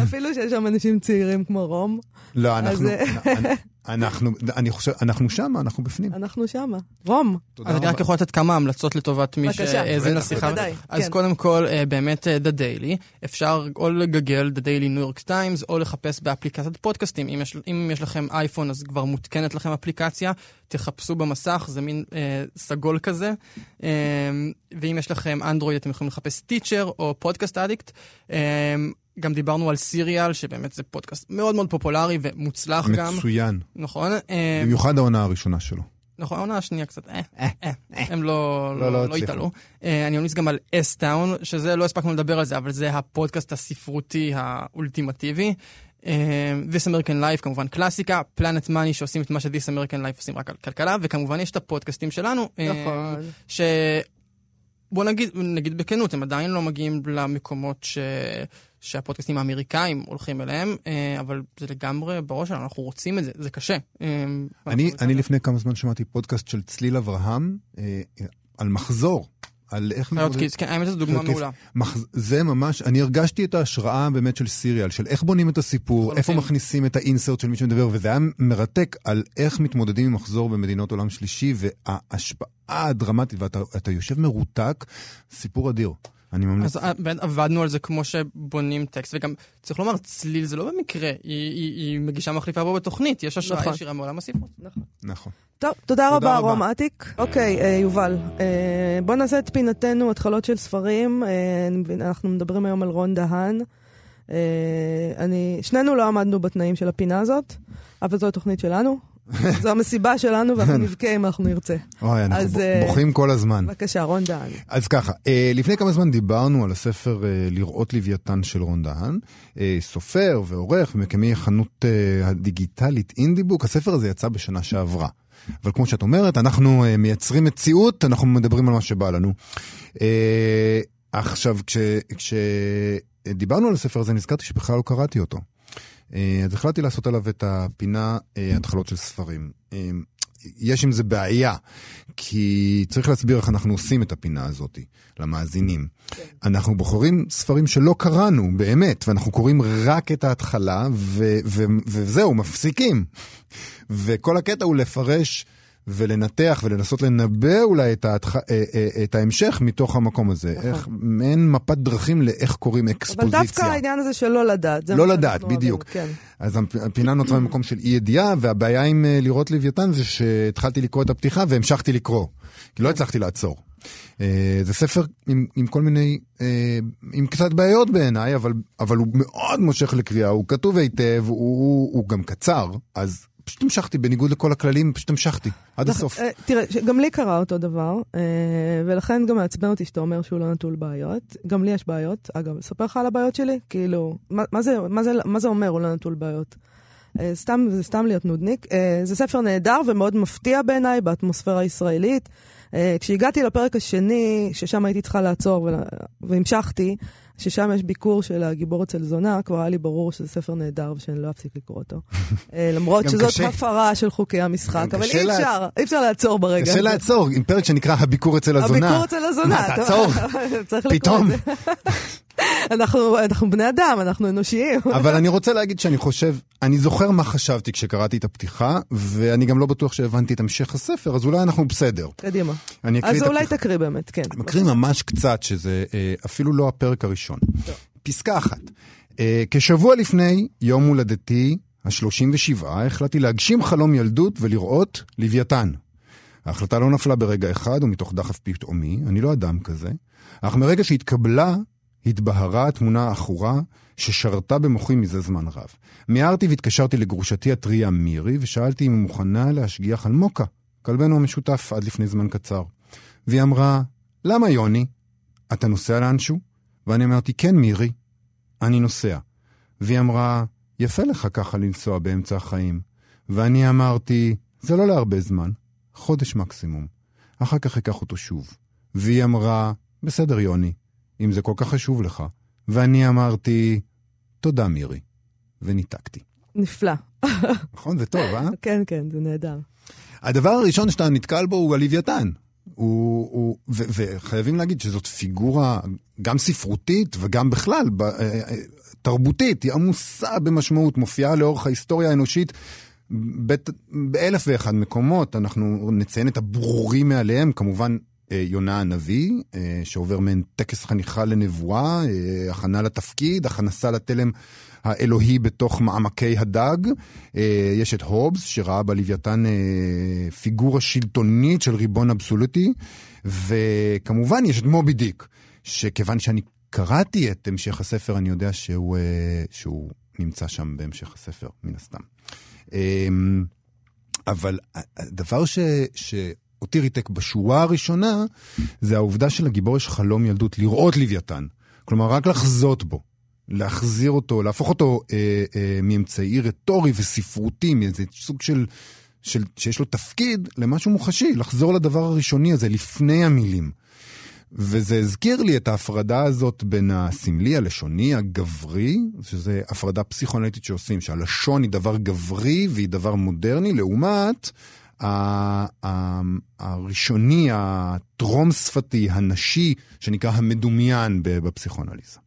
אפילו שיש שם אנשים צעירים כמו רום. לא, אנחנו, אנחנו, אני חושב, אנחנו שמה, אנחנו בפנים. אנחנו שמה. רום. אז אני רק יכול לתת כמה המלצות לטובת מי שהאזין לשיחה. אז כן. קודם כל, אה, באמת אה, The Daily. אפשר או לגגל The Daily New York Times, או לחפש באפליקציית פודקאסטים. אם יש, אם יש לכם אייפון, אז כבר מותקנת לכם אפליקציה. תחפשו במסך, זה מין אה, סגול כזה. אה, ואם יש לכם אנדרואיד, אתם יכולים לחפש טיצ'ר או פודקאסט אדיקט. אה, גם דיברנו על סיריאל, שבאמת זה פודקאסט מאוד מאוד פופולרי ומוצלח מצוין. גם. מצוין. נכון. אה, במיוחד העונה הראשונה שלו. נכון, העונה השנייה קצת, אה, אה, אה, הם לא, לא, לא, לא התעלו. אה, אני ממליץ גם על אס-טאון, שזה, לא הספקנו לדבר על זה, אבל זה הפודקאסט הספרותי האולטימטיבי. This American Life, כמובן קלאסיקה, Planet Money שעושים את מה ש-This American Life עושים רק על כלכלה, וכמובן יש את הפודקאסטים שלנו. נכון. ש... בוא נגיד, נגיד בכנות, הם עדיין לא מגיעים למקומות ש... שהפודקאסטים האמריקאים הולכים אליהם, אה, אבל זה לגמרי בראש שלנו, אנחנו רוצים את זה, זה קשה. אה, אני, אני לפני כמה זמן שמעתי פודקאסט של צליל אברהם אה, על מחזור. על איך מתמודד... קיץ, כן, האמת זו דוגמה מעולה. זה ממש, אני הרגשתי את ההשראה באמת של סיריאל, של איך בונים את הסיפור, איפה מכניסים את האינסרט של מי שמדבר, וזה היה מרתק על איך מתמודדים עם מחזור במדינות עולם שלישי, וההשפעה הדרמטית, ואתה יושב מרותק, סיפור אדיר. אני ממליץ. אז באמת עבדנו על זה כמו שבונים טקסט, וגם צריך לומר, צליל זה לא במקרה, היא, היא, היא מגישה מחליפה בו בתוכנית, יש השראה נכון. ישירה מעולם הספרות. נכון. נכון. טוב, תודה, תודה רבה, רום אטיק. אוקיי, אה, יובל, אה, בוא נעשה את פינתנו, התחלות של ספרים. אה, אנחנו מדברים היום על רון דהן. אה, אני, שנינו לא עמדנו בתנאים של הפינה הזאת, אבל זו התוכנית שלנו. זו המסיבה שלנו, ואנחנו [LAUGHS] נבכה אם אנחנו נרצה. אוי, אנחנו אז, אה, בוכים כל הזמן. בבקשה, רון דהן. אז ככה, אה, לפני כמה זמן דיברנו על הספר אה, לראות לוויתן של רון דהן, סופר ועורך ומקמי החנות הדיגיטלית אינדיבוק. הספר הזה יצא בשנה שעברה. אבל כמו שאת אומרת, אנחנו מייצרים מציאות, אנחנו מדברים על מה שבא לנו. עכשיו, כשדיברנו על הספר הזה, נזכרתי שבכלל לא קראתי אותו. אה, אז החלטתי לעשות עליו את הפינה אה, התחלות של ספרים. אה, יש עם זה בעיה, כי צריך להסביר איך אנחנו עושים את הפינה הזאת למאזינים. אנחנו בוחרים ספרים שלא קראנו, באמת, ואנחנו קוראים רק את ההתחלה, ו- ו- וזהו, מפסיקים. וכל הקטע הוא לפרש ולנתח ולנסות לנבא אולי את, ההתח... אה, אה, את ההמשך מתוך המקום הזה. נכון. איך, מעין מפת דרכים לאיך קוראים אבל אקספוזיציה. דווקא העניין הזה של לא לדעת. לא לדעת, אוהבים, בדיוק. כן. אז הפ- הפינה נוצרה ממקום של אי ידיעה, והבעיה עם אה, לראות לוויתן זה שהתחלתי לקרוא את הפתיחה והמשכתי לקרוא, כי לא הצלחתי לעצור. אה, זה ספר עם, עם כל מיני, אה, עם קצת בעיות בעיניי, אבל, אבל הוא מאוד מושך לקריאה, הוא כתוב היטב, הוא, הוא, הוא גם קצר, אז פשוט המשכתי, בניגוד לכל הכללים, פשוט המשכתי, עד הסוף. אה, תראה, גם לי קרה אותו דבר, אה, ולכן גם מעצבן אותי שאתה אומר שהוא לא נטול בעיות. גם לי יש בעיות. אגב, אספר לך על הבעיות שלי? כאילו, מה, זה, מה, זה, מה זה אומר הוא לא נטול בעיות? אה, סתם, זה סתם להיות נודניק. זה ספר נהדר ומאוד מפתיע בעיניי באטמוספירה הישראלית. כשהגעתי לפרק השני, ששם הייתי צריכה לעצור והמשכתי, ששם יש ביקור של הגיבור אצל זונה, כבר היה לי ברור שזה ספר נהדר ושאני לא אפסיק לקרוא אותו. [LAUGHS] אה, למרות שזאת קשה. הפרה של חוקי המשחק, אבל אי לה- אפשר, אי אפשר לעצור ברגע קשה. לעצור, עם פרק שנקרא הביקור אצל הזונה. הביקור אצל הזונה. מה, תעצור. [LAUGHS] פתאום. [LAUGHS] אנחנו אנחנו בני אדם, אנחנו אנושיים. אבל אני רוצה להגיד שאני חושב, אני זוכר מה חשבתי כשקראתי את הפתיחה, ואני גם לא בטוח שהבנתי את המשך הספר, אז אולי אנחנו בסדר. קדימה. אני אקריא אז את אולי הפתיחה. תקריא באמת, כן. מקריא ממש קצת, שזה אה, אפילו לא הפרק הראשון. פסקה אחת. אה, כשבוע לפני יום הולדתי ה-37, החלטתי להגשים חלום ילדות ולראות לוויתן. ההחלטה לא נפלה ברגע אחד ומתוך דחף פתאומי, אני לא אדם כזה, אך מרגע שהתקבלה, התבהרה התמונה העכורה ששרתה במוחי מזה זמן רב. מיהרתי והתקשרתי לגרושתי הטריה מירי, ושאלתי אם היא מוכנה להשגיח על מוקה, כלבנו המשותף עד לפני זמן קצר. והיא אמרה, למה יוני? אתה נוסע לאנשהו? ואני אמרתי, כן, מירי, אני נוסע. והיא אמרה, יפה לך ככה לנסוע באמצע החיים. ואני אמרתי, זה לא להרבה זמן, חודש מקסימום. אחר כך אקח אותו שוב. והיא אמרה, בסדר, יוני, אם זה כל כך חשוב לך. ואני אמרתי, תודה, מירי. וניתקתי. נפלא. נכון? זה טוב, אה? כן, כן, זה נהדר. הדבר הראשון שאתה נתקל בו הוא הלוויתן. הוא, הוא, ו, וחייבים להגיד שזאת פיגורה גם ספרותית וגם בכלל ב, אה, אה, תרבותית, היא עמוסה במשמעות, מופיעה לאורך ההיסטוריה האנושית באלף ואחד מקומות. אנחנו נציין את הברורים מעליהם, כמובן יונה הנביא, אה, שעובר מעין טקס חניכה לנבואה, אה, הכנה לתפקיד, הכנסה לתלם האלוהי בתוך מעמקי הדג. אה, יש את הובס, שראה בלוויתן אה, פיגורה שלטונית של ריבון אבסולוטי, וכמובן יש את מובי דיק, שכיוון שאני קראתי את המשך הספר, אני יודע שהוא, אה, שהוא נמצא שם בהמשך הספר, מן הסתם. אה, אבל הדבר ש... ש... אותי ריתק בשורה הראשונה, זה העובדה שלגיבור יש חלום ילדות, לראות לוויתן. כלומר, רק לחזות בו, להחזיר אותו, להפוך אותו אה, אה, מאמצעי רטורי וספרותי, מאיזה סוג של, של, שיש לו תפקיד, למשהו מוחשי, לחזור לדבר הראשוני הזה, לפני המילים. וזה הזכיר לי את ההפרדה הזאת בין הסמלי, הלשוני, הגברי, שזה הפרדה פסיכואנליטית שעושים, שהלשון היא דבר גברי והיא דבר מודרני, לעומת הראשוני, הטרום-שפתי, הנשי, שנקרא המדומיין בפסיכואנליזה.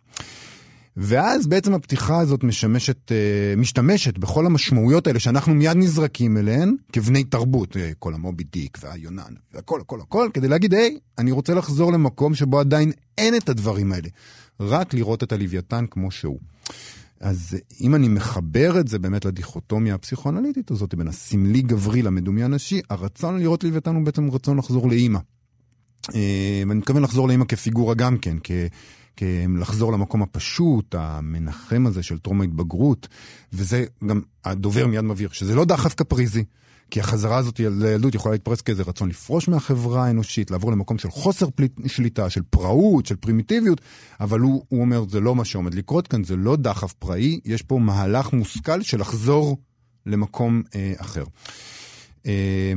ואז בעצם הפתיחה הזאת משמשת, אה, משתמשת בכל המשמעויות האלה שאנחנו מיד נזרקים אליהן כבני תרבות, אה, כל המובי דיק והיונן, והכל, הכל, הכל, כדי להגיד, היי, אני רוצה לחזור למקום שבו עדיין אין את הדברים האלה. רק לראות את הלוויתן כמו שהוא. אז אם אני מחבר את זה באמת לדיכוטומיה הפסיכואנליטית הזאת בין הסמלי גברי למדומי הנשי, הרצון לראות לוויתן הוא בעצם רצון לחזור לאימא. אה, ואני מתכוון לחזור לאימא כפיגורה גם כן, כ... לחזור למקום הפשוט, המנחם הזה של טרום ההתבגרות, וזה גם הדובר מיד מבהיר, שזה לא דחף קפריזי, כי החזרה הזאת לילדות יכולה להתפרס כאיזה רצון לפרוש מהחברה האנושית, לעבור למקום של חוסר פליט, שליטה, של פראות, של פרימיטיביות, אבל הוא, הוא אומר, זה לא מה שעומד לקרות כאן, זה לא דחף פראי, יש פה מהלך מושכל של לחזור למקום אה, אחר. אה,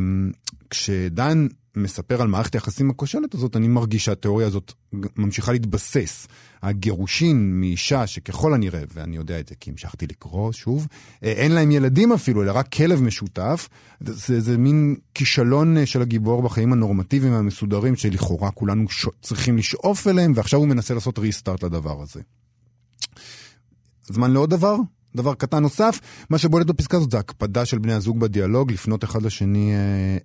כשדן מספר על מערכת היחסים הכושלת הזאת, אני מרגיש שהתיאוריה הזאת ממשיכה להתבסס. הגירושין מאישה שככל הנראה, ואני יודע את זה כי המשכתי לקרוא שוב, אה, אין להם ילדים אפילו, אלא רק כלב משותף. זה, זה מין כישלון אה, של הגיבור בחיים הנורמטיביים המסודרים שלכאורה כולנו ש... צריכים לשאוף אליהם, ועכשיו הוא מנסה לעשות ריסטארט לדבר הזה. זמן לעוד דבר? דבר קטן נוסף, מה שבולט בפסקה הזאת זה הקפדה של בני הזוג בדיאלוג לפנות אחד לשני אה,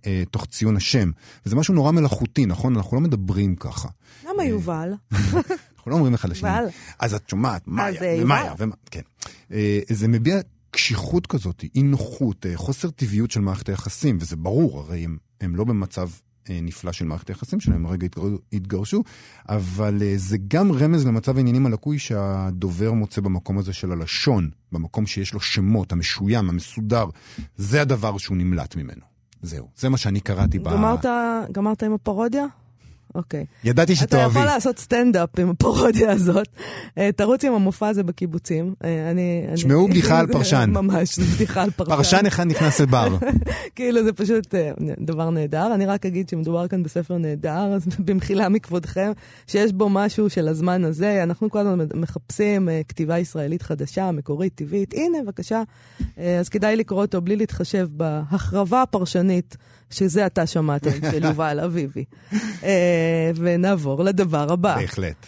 אה, תוך ציון השם. וזה משהו נורא מלאכותי, נכון? אנחנו לא מדברים ככה. למה יובל? [LAUGHS] אנחנו לא אומרים אחד לשני. יובל. אז את שומעת, מאיה, אה, ומאיה. ומה, כן. אה, זה מביע קשיחות כזאת, אי נוחות, אה, חוסר טבעיות של מערכת היחסים, וזה ברור, הרי הם, הם לא במצב אה, נפלא של מערכת היחסים שלהם, הרגע התגר- התגרשו, אבל אה, זה גם רמז למצב העניינים הלקוי שהדובר מוצא במקום הזה של הלשון, במקום שיש לו שמות, המשוים, המסודר, זה הדבר שהוא נמלט ממנו. זהו, זה מה שאני קראתי ב... גמרת עם הפרודיה? אוקיי. ידעתי אתה שתאהבי. יכול לעשות סטנדאפ עם הפרודיה הזאת. אה, תרוץ עם המופע הזה בקיבוצים. אה, אני... אני- שמעו בדיחה על [LAUGHS] פרשן. ממש, בדיחה על פרשן. פרשן אחד נכנס לבר. [LAUGHS] כאילו זה פשוט אה, דבר נהדר. אני רק אגיד שמדובר כאן בספר נהדר, אז [LAUGHS] במחילה מכבודכם, שיש בו משהו של הזמן הזה. אנחנו כל הזמן מחפשים כתיבה ישראלית חדשה, מקורית, טבעית. הנה, בבקשה. אז כדאי לקרוא אותו בלי להתחשב בהחרבה הפרשנית, שזה אתה שמעתם, [LAUGHS] של יובל אביבי. אה, ונעבור לדבר הבא. בהחלט.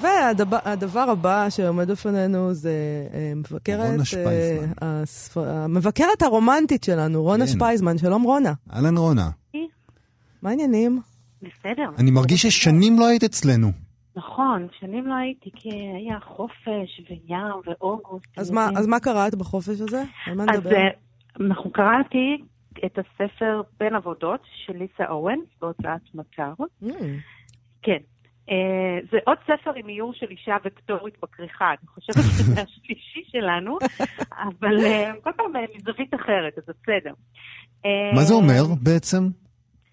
והדבר הבא שעומד בפנינו זה אה, מבקרת, רונה אה, שפייזמן. הספר- המבקרת הרומנטית שלנו, רונה כן. שפייזמן. שלום רונה. אהלן רונה. מה העניינים? בסדר. אני מרגיש ששנים לא היית אצלנו. נכון, שנים לא הייתי, כי היה חופש וים ואוגוסט. אז וזה. מה, אז מה קראת בחופש הזה? על מה אז נדבר? אה, אנחנו קראתי את הספר בין עבודות של ליסה אורנס בהוצאת מטר. Mm, כן. אה, זה עוד ספר עם איור של אישה וקטורית בכריכה. אני חושבת שזה [LAUGHS] השלישי שלנו, אבל אה, כל פעם מזווית אחרת, אז זה בסדר. אה, מה זה אומר בעצם?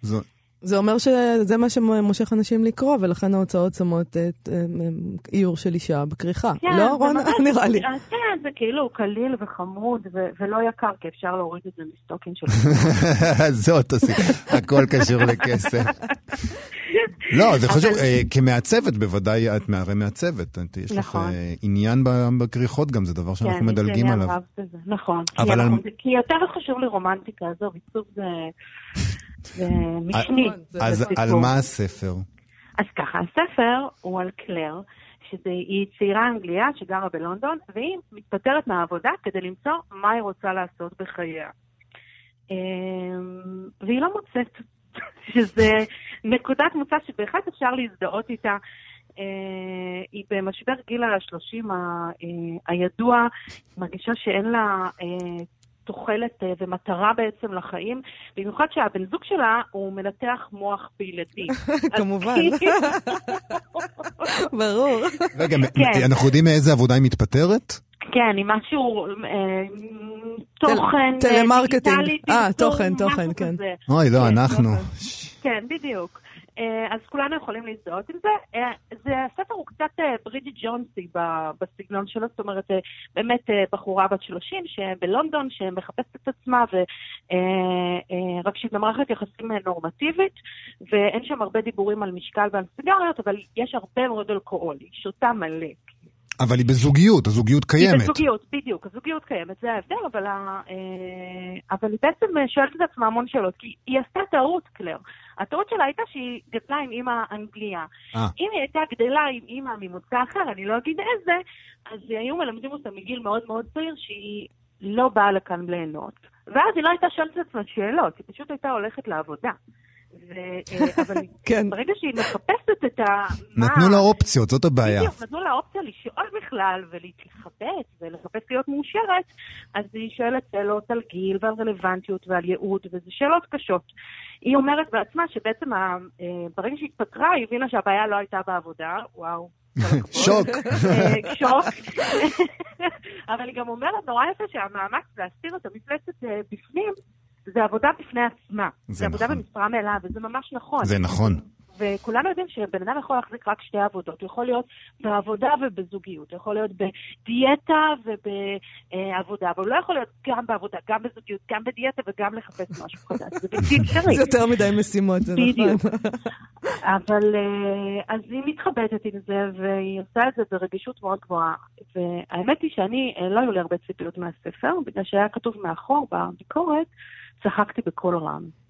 זו- זה אומר שזה מה שמושך אנשים לקרוא, ולכן ההוצאות שמות את אה, איור של אישה בכריכה. כן, לא, רונה? [LAUGHS] נראה לי. אה, כן, זה כאילו קליל וחמוד ולא יקר, כי אפשר להוריד את זה של... [LAUGHS] זאת הסיבה, הכל קשור לכסף. [LAUGHS] לא, זה חשוב, אה, כמעצבת בוודאי, את הרי מעצבת, יש לך נכון. אה, עניין בכריכות גם, זה דבר שאנחנו כן, יש לי מדלגים עניין עליו. רב בזה, נכון. כי יותר חשוב לי רומנטיקה, עזוב, עיצוב זה... זה משני. זה אז. על מה הספר? אז ככה, הספר הוא על קלר, שהיא צעירה אנגליה שגרה בלונדון, והיא מתפטרת מהעבודה כדי למצוא מה היא רוצה לעשות בחייה. אמ, והיא לא מוצאת, [LAUGHS] שזה נקודת מוצא שבהחלט אפשר להזדהות איתה. אה, היא במשבר גיל ה-30 הידוע, מרגישה שאין לה אה, תוחלת אה, ומטרה בעצם לחיים, במיוחד שהבן זוג שלה הוא מנתח מוח בילדים. [LAUGHS] כמובן. [LAUGHS] ברור. רגע, כן. אנחנו יודעים מאיזה עבודה היא מתפטרת? כן, עם משהו, אה, תוכן, טל- טלמרקטינג. דיגיטלי, אה, תוכן, משהו תוכן, כן. אוי, לא, כן, אנחנו. כן, בדיוק. אה, אז כולנו יכולים להזדהות עם זה. אה, זה הספר הוא קצת אה, ברידג'י ג'ונסי בסגנון שלו, זאת אומרת, באמת בחורה בת 30 שבלונדון, שמחפשת את עצמה, ו- אה, אה, רק שהיא במערכת יחסים נורמטיבית, ואין שם הרבה דיבורים על משקל ועל סיגריות, אבל יש הרבה מאוד אלכוהול, היא שותה מלא. אבל היא בזוגיות, הזוגיות היא קיימת. בזוגיות, בדיוק, הזוגיות קיימת, זה ההבדל, אבל, ה- אה, אבל היא בעצם אה, שואלת את עצמה המון שאלות, כי היא עשתה טעות, קלר. הטעות שלה הייתה שהיא גדלה עם אימא אנגליה. אה. אם היא הייתה גדלה עם אימא ממוצא אחר, אני לא אגיד איזה, אז היו מלמדים אותה מגיל מאוד מאוד צעיר שהיא לא באה לכאן ליהנות. ואז היא לא הייתה שואלת את עצמה שאלות, היא פשוט הייתה הולכת לעבודה. אה, אבל [LAUGHS] כן. ברגע שהיא מחפשת את ה... נתנו לה אופציות, זאת הבעיה. בדיוק, נתנו לה אופציה לשאול בכלל ולהתחבט ולחפש להיות מאושרת, אז היא שואלת שאלות על גיל ועל רלוונטיות ועל ייעוד, וזה שאלות קשות. היא אומרת בעצמה שבעצם אה, ברגע שהיא התפטרה, היא הבינה שהבעיה לא הייתה בעבודה, וואו. [LAUGHS] שוק. אה, שוק. [LAUGHS] אבל היא גם אומרת נורא יפה שהמאמץ להסתיר את המפלצת בפנים, זה עבודה בפני עצמה. זה זה עבודה נכון. במשרה מלאה, וזה ממש נכון. זה נכון. וכולנו יודעים שבן אדם יכול להחזיק רק שתי עבודות. הוא יכול להיות בעבודה ובזוגיות, הוא יכול להיות בדיאטה ובעבודה, אבל הוא לא יכול להיות גם בעבודה, גם בזוגיות, גם בדיאטה וגם לחפש משהו חדש. זה בלתי [LAUGHS] אפשרי. זה יותר מדי משימות, זה נכון. בדיוק. אבל אה, אז היא מתחבטת עם זה, והיא עושה את זה ברגישות מאוד גבוהה. והאמת היא שאני, אה, לא היו לי הרבה ציפיות מהספר, בגלל שהיה כתוב מאחור בביקורת, צחקתי בקול רם.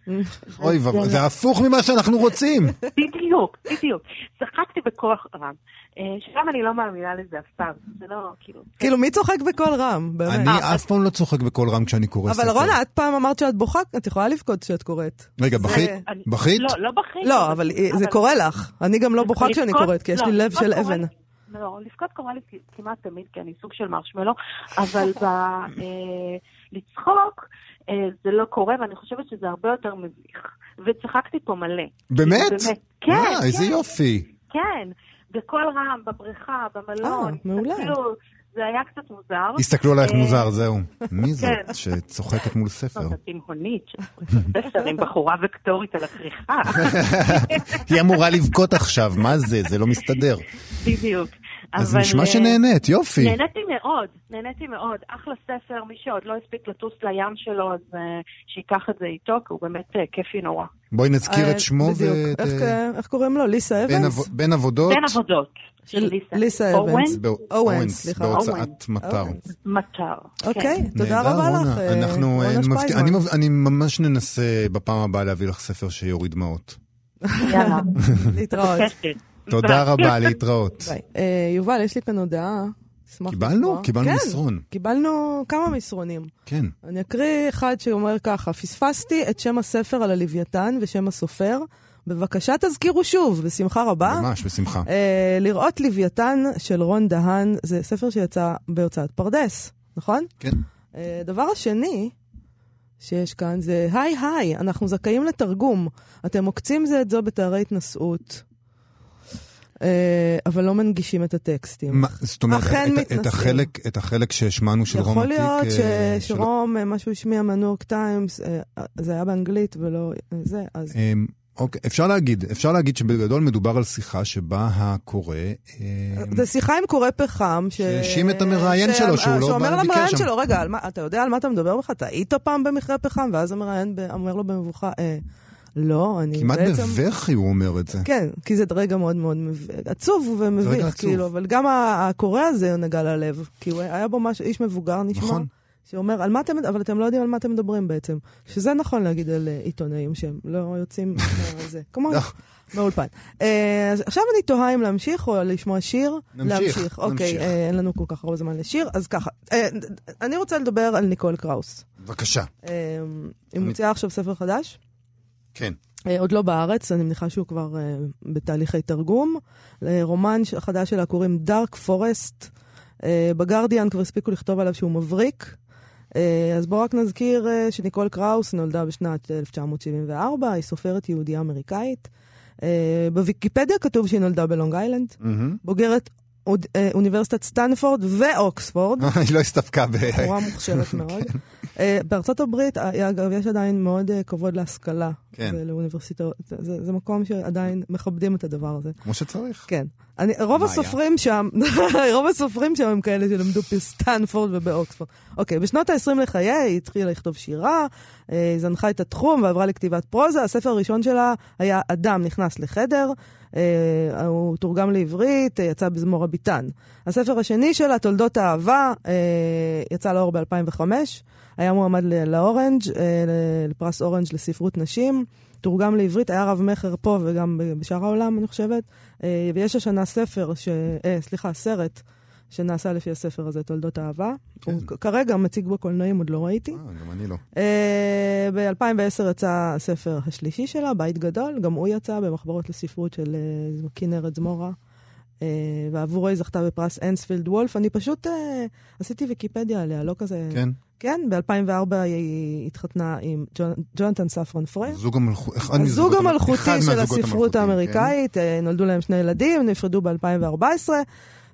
אוי ואבוי, זה הפוך ממה שאנחנו רוצים. בדיוק, בדיוק. צחקתי בכוח רם. אה, שגם אני לא מאמינה לזה אף פעם. זה לא, כאילו... כאילו, מי צוחק בקול רם? באמת. אני אף פעם לא צוחק בקול רם כשאני קורא ספר. אבל רונה, את פעם אמרת שאת בוכה, את יכולה לבכות כשאת קוראת. רגע, בכית? בכית? לא, לא בכיתי. לא, אבל זה קורה לך. אני גם לא בוכה כשאני קוראת, כי יש לא, לי לב לבכות של אבן. לא, לבכות קורה לי כמעט תמיד, כי אני סוג של מרשמלו, אבל ב... אה, לצחוק אה, זה לא קורה, ואני חושבת שזה הרבה יותר מביך. וצחקתי פה מלא. באמת? באמת. כן, אה, איזה כן. יופי. כן, בקול רם, בבריכה, במלון. אה, מעולה. כאילו, זה היה קצת מוזר. הסתכלו עלייך אה, מוזר, זהו. מי זאת כן. שצוחקת מול ספר? זאת התימהונית, ספר עם בחורה וקטורית על הכריכה. [LAUGHS] היא אמורה לבכות עכשיו, מה זה? זה לא מסתדר. בדיוק. אז אבל, נשמע אה, שנהנית, יופי. נהניתי מאוד, נהניתי מאוד. אחלה ספר, מי שעוד לא הספיק לטוס לים שלו, אז uh, שייקח את זה איתו, כי הוא באמת uh, כיפי נורא. בואי נזכיר אה, את שמו בדיוק. ואת... איך, אה, אה, איך קוראים לו? ליסה אבנס? עבו- בן עבודות. בין עבודות. של ליסה. אבנס. אורנס, סליחה. בהוצאת. מטר. מטר. אוקיי, כן. תודה נהדר, רבה. לך. אה, אנחנו, אה, רונה שפייזמן. אני ממש ננסה בפעם הבאה להביא לך ספר שיוריד דמעות. יאללה. [LAUGHS] להתראות. תודה רבה, להתראות. אה, יובל, יש לי כאן הודעה. קיבלנו? קיבלנו כן, מסרון. קיבלנו כמה מסרונים. כן. אני אקריא אחד שאומר ככה, פספסתי את שם הספר על הלוויתן ושם הסופר. בבקשה תזכירו שוב, בשמחה רבה. ממש, בשמחה. אה, לראות לוויתן של רון דהן, זה ספר שיצא בהוצאת פרדס, נכון? כן. אה, דבר השני שיש כאן זה, היי היי, אנחנו זכאים לתרגום. אתם עוקצים זה את זו בתארי התנשאות. אה, אבל לא מנגישים את הטקסטים. מה, זאת אומרת, אכן את- את. החלק- את החלק שהשמענו של רום יכול עתיק... להיות ש- אה, שלא- שרום, אה, מה שהוא השמיע מהניו יורק טיימס, אה, זה היה באנגלית ולא אה, זה, אז... אמ, אוקיי, אפשר להגיד, אפשר להגיד שבגדול מדובר על שיחה שבה הקורא... אמ, זה שיחה עם קורא פחם, ש... שהאשים את המראיין ש- שלו, שהוא לא שאומר בא לביקר למראיין שם. שלו, רגע, על מה, אתה יודע על מה אתה מדבר בכלל? אתה היית פעם במכרה פחם? ואז המראיין אומר לו במבוכה, אה, לא, אני כמעט בעצם... בבכי הוא אומר את זה. כן, כי זה רגע מאוד מאוד מב... עצוב ומביך. כאילו, אבל גם הקורא הזה נגע ללב, כי הוא היה בו משהו, איש מבוגר נשמע, נכון. שאומר, על מה אתם, אבל אתם לא יודעים על מה אתם מדברים בעצם. שזה נכון להגיד על אה, עיתונאים שהם לא יוצאים [LAUGHS] מזה, כמו לא. באולפן. אה, אז עכשיו אני תוהה אם להמשיך או לשמוע שיר. נמשיך, להמשיך. אוקיי, נמשיך. אה, אין לנו כל כך הרבה זמן לשיר, אז ככה. אה, אני רוצה לדבר על ניקול קראוס. בבקשה. אה, היא מוציאה עכשיו ספר חדש. כן. אה, עוד לא בארץ, אני מניחה שהוא כבר אה, בתהליכי תרגום. לרומן ש- חדש שלה קוראים דארק פורסט. בגרדיאן כבר הספיקו לכתוב עליו שהוא מבריק. אה, אז בואו רק נזכיר אה, שניקול קראוס נולדה בשנת 1974, היא סופרת יהודייה אמריקאית. אה, בוויקיפדיה כתוב שהיא נולדה בלונג איילנד. מהמם. בוגרת אה, אוניברסיטת סטנפורד ואוקספורד. [LAUGHS] היא לא הסתפקה ב... בחורה מוכשרת מאוד. [LAUGHS] אה, בארצות הברית, אה, אגב, יש עדיין מאוד אה, כבוד להשכלה. כן. ולאוניברסיטאות. זה, זה מקום שעדיין מכבדים את הדבר הזה. כמו שצריך. כן. אני, רוב. הסופרים שם, [LAUGHS] רוב הסופרים שם הם כאלה שלמדו בסטנפורד ובאוקספורד. אוקיי, בשנות ה-20 לחיי היא התחילה לכתוב שירה, זנחה את התחום ועברה לכתיבת פרוזה. הספר הראשון שלה היה אדם נכנס לחדר, אה, הוא תורגם לעברית, אה, יצא בזמורה ביתן. הספר השני שלה, תולדות האהבה, אה, יצא לאור ב-2005, היה מועמד לאורנג', אה, לפרס אורנג' לספרות נשים. תורגם לעברית, היה רב מכר פה וגם בשאר העולם, אני חושבת. אה, ויש השנה ספר, ש... אה, סליחה, סרט, שנעשה לפי הספר הזה, תולדות אהבה. כן. הוא כרגע מציג בקולנועים, עוד לא ראיתי. אה, גם אני לא. Uh, ב-2010 יצא הספר השלישי שלה, בית גדול, גם הוא יצא במחברות לספרות של uh, כנרת זמורה, uh, ועבורו היא זכתה בפרס אנספילד וולף. אני פשוט uh, עשיתי ויקיפדיה עליה, לא כזה... כן. כן, ב-2004 היא התחתנה עם ג'ונתן ספרן פרי. זוג המלכותי. הזוג המלכותי של הספרות כן. האמריקאית, אה, נולדו להם שני ילדים, נפרדו ב-2014.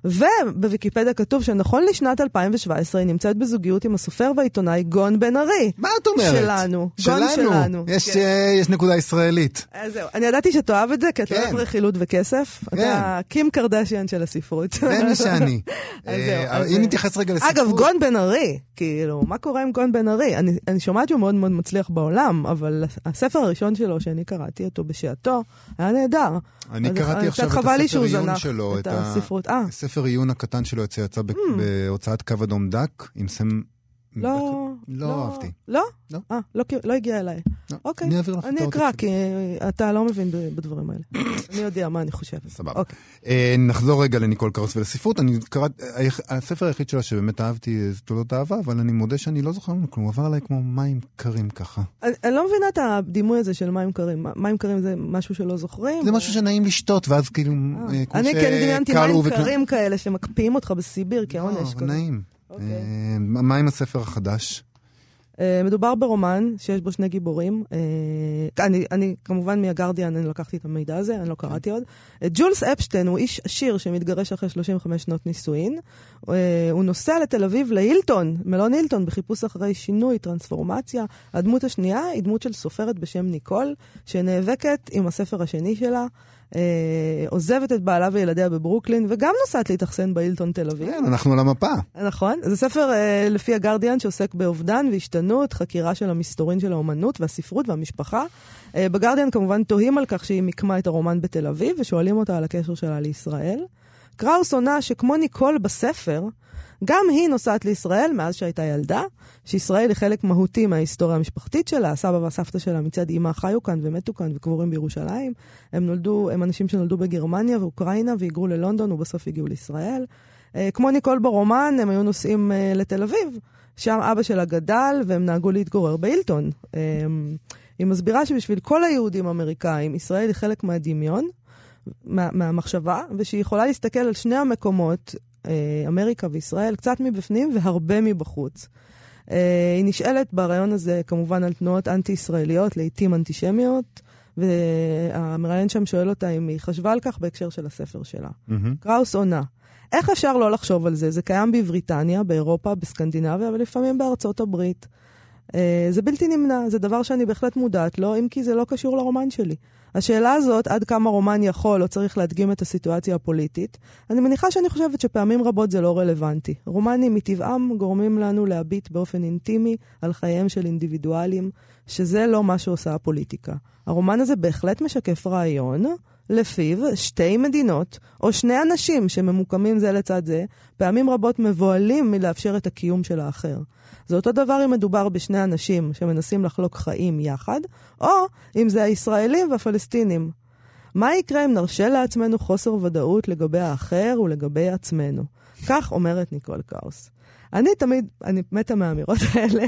ובוויקיפדיה כתוב שנכון לשנת 2017 היא נמצאת בזוגיות עם הסופר והעיתונאי גון בן ארי. מה את אומרת? שלנו. גון שלנו. יש, כן. אה, יש נקודה ישראלית. אז זהו, אני ידעתי שתאהב את זה, כי אתה כן. אוהב רכילות וכסף. אתה קים קרדשיאן של הספרות. זה מי שאני. [LAUGHS] אז אה, זהו, אז אם. נתייחס רגע לספרות... אגב, גון בן ארי, כאילו, מה קורה עם גון בן ארי? אני, אני שומעת שהוא מאוד מאוד מצליח בעולם, אבל הספר הראשון שלו, שאני קראתי אותו בשעתו, היה נהדר. אני קראתי עכשיו את הספר עיון שלו, את הספרות. הספר עיון הקטן שלו יצא, יצא ב- בהוצאת קו אדום דק, עם סם... לא, לא אהבתי. לא? לא. אה, לא, לא הגיע אליי. לא. אוקיי, אני אעביר לך את אני העותק אקרא. כי אה, אתה לא מבין בדברים האלה. [COUGHS] אני יודע מה אני חושבת. סבבה. אוקיי. אה, נחזור רגע לניקול קרוס ולספרות. אני קראת, היח- הספר היחיד שלה שבאמת אהבתי זה תולדות אהבה, אבל אני מודה שאני לא זוכר ממנו כלום, הוא עבר עליי כמו מים קרים ככה. אני אני לא מבינה את הדימוי הזה של מים קרים. מים קרים זה משהו שלא זוכרים? זה משהו שנעים לשתות, ואז כאילו, אה, אני כן דמיינתי מים קרים כאלה שמקפיאים אותך בסיביר לא, כעונש. כזה. נעים. אוקיי. אה, מה עם הספר החדש? אה, מדובר ברומן שיש בו שני גיבורים. אה, אני, אני כמובן מהגרדיאן, אני לקחתי את המידע הזה, אני לא קראתי עוד. ג'ולס אפשטיין הוא איש עשיר שמתגרש אחרי 35 שנות נישואין. הוא נוסע לתל אביב להילטון, מלון הילטון, בחיפוש אחרי שינוי, טרנספורמציה. הדמות השנייה היא דמות של סופרת בשם ניקול, שנאבקת עם הספר השני שלה. אה, עוזבת את בעלה וילדיה בברוקלין, וגם נוסעת להתאכסן בהילטון תל אביב. כן, אנחנו על המפה. נכון. זה ספר אה, לפי הגרדיאן שעוסק באובדן והשתנות, חקירה של המסתורין של האומנות והספרות והמשפחה. אה, בגרדיאן כמובן תוהים על כך שהיא מיקמה את הרומן בתל אביב, ושואלים אותה על הקשר שלה לישראל. קראוס עונה שכמו ניקול בספר, גם היא נוסעת לישראל מאז שהייתה ילדה, שישראל היא חלק מהותי מההיסטוריה המשפחתית שלה, הסבא והסבתא שלה מצד אימה חיו כאן ומתו כאן וקבורים בירושלים. הם נולדו, הם אנשים שנולדו בגרמניה ואוקראינה והיגרו ללונדון ובסוף הגיעו לישראל. אה, כמו ניקול ברומן, הם היו נוסעים אה, לתל אביב, שם אבא שלה גדל והם נהגו להתגורר באילטון. אה, היא מסבירה שבשביל כל היהודים האמריקאים, ישראל היא חלק מהדמיון, מה, מהמחשבה, ושהיא יכולה להסתכל על שני המקומות, אמריקה וישראל, קצת מבפנים והרבה מבחוץ. אה, היא נשאלת ברעיון הזה כמובן על תנועות אנטי-ישראליות, לעיתים אנטישמיות, והמראיין שם שואל אותה אם היא חשבה על כך בהקשר של הספר שלה. מהמם. קראוס עונה. איך אפשר לא לחשוב על זה? זה קיים בבריטניה, באירופה, בסקנדינביה, אבל לפעמים בארצות הברית. אה, זה בלתי נמנע, זה דבר שאני בהחלט מודעת לו, אם כי זה לא קשור לרומן שלי. השאלה הזאת, עד כמה רומן יכול או צריך להדגים את הסיטואציה הפוליטית, אני מניחה שאני חושבת שפעמים רבות זה לא רלוונטי. רומנים מטבעם גורמים לנו להביט באופן אינטימי על חייהם של אינדיבידואלים, שזה לא מה שעושה הפוליטיקה. הרומן הזה בהחלט משקף רעיון, לפיו שתי מדינות, או שני אנשים שממוקמים זה לצד זה, פעמים רבות מבוהלים מלאפשר את הקיום של האחר. זה אותו דבר אם מדובר בשני אנשים שמנסים לחלוק חיים יחד, או אם זה הישראלים והפלסטינים. מה יקרה אם נרשה לעצמנו חוסר ודאות לגבי האחר ולגבי עצמנו? כך אומרת ניקול קאוס. אני תמיד, אני מתה מהאמירות [LAUGHS] האלה.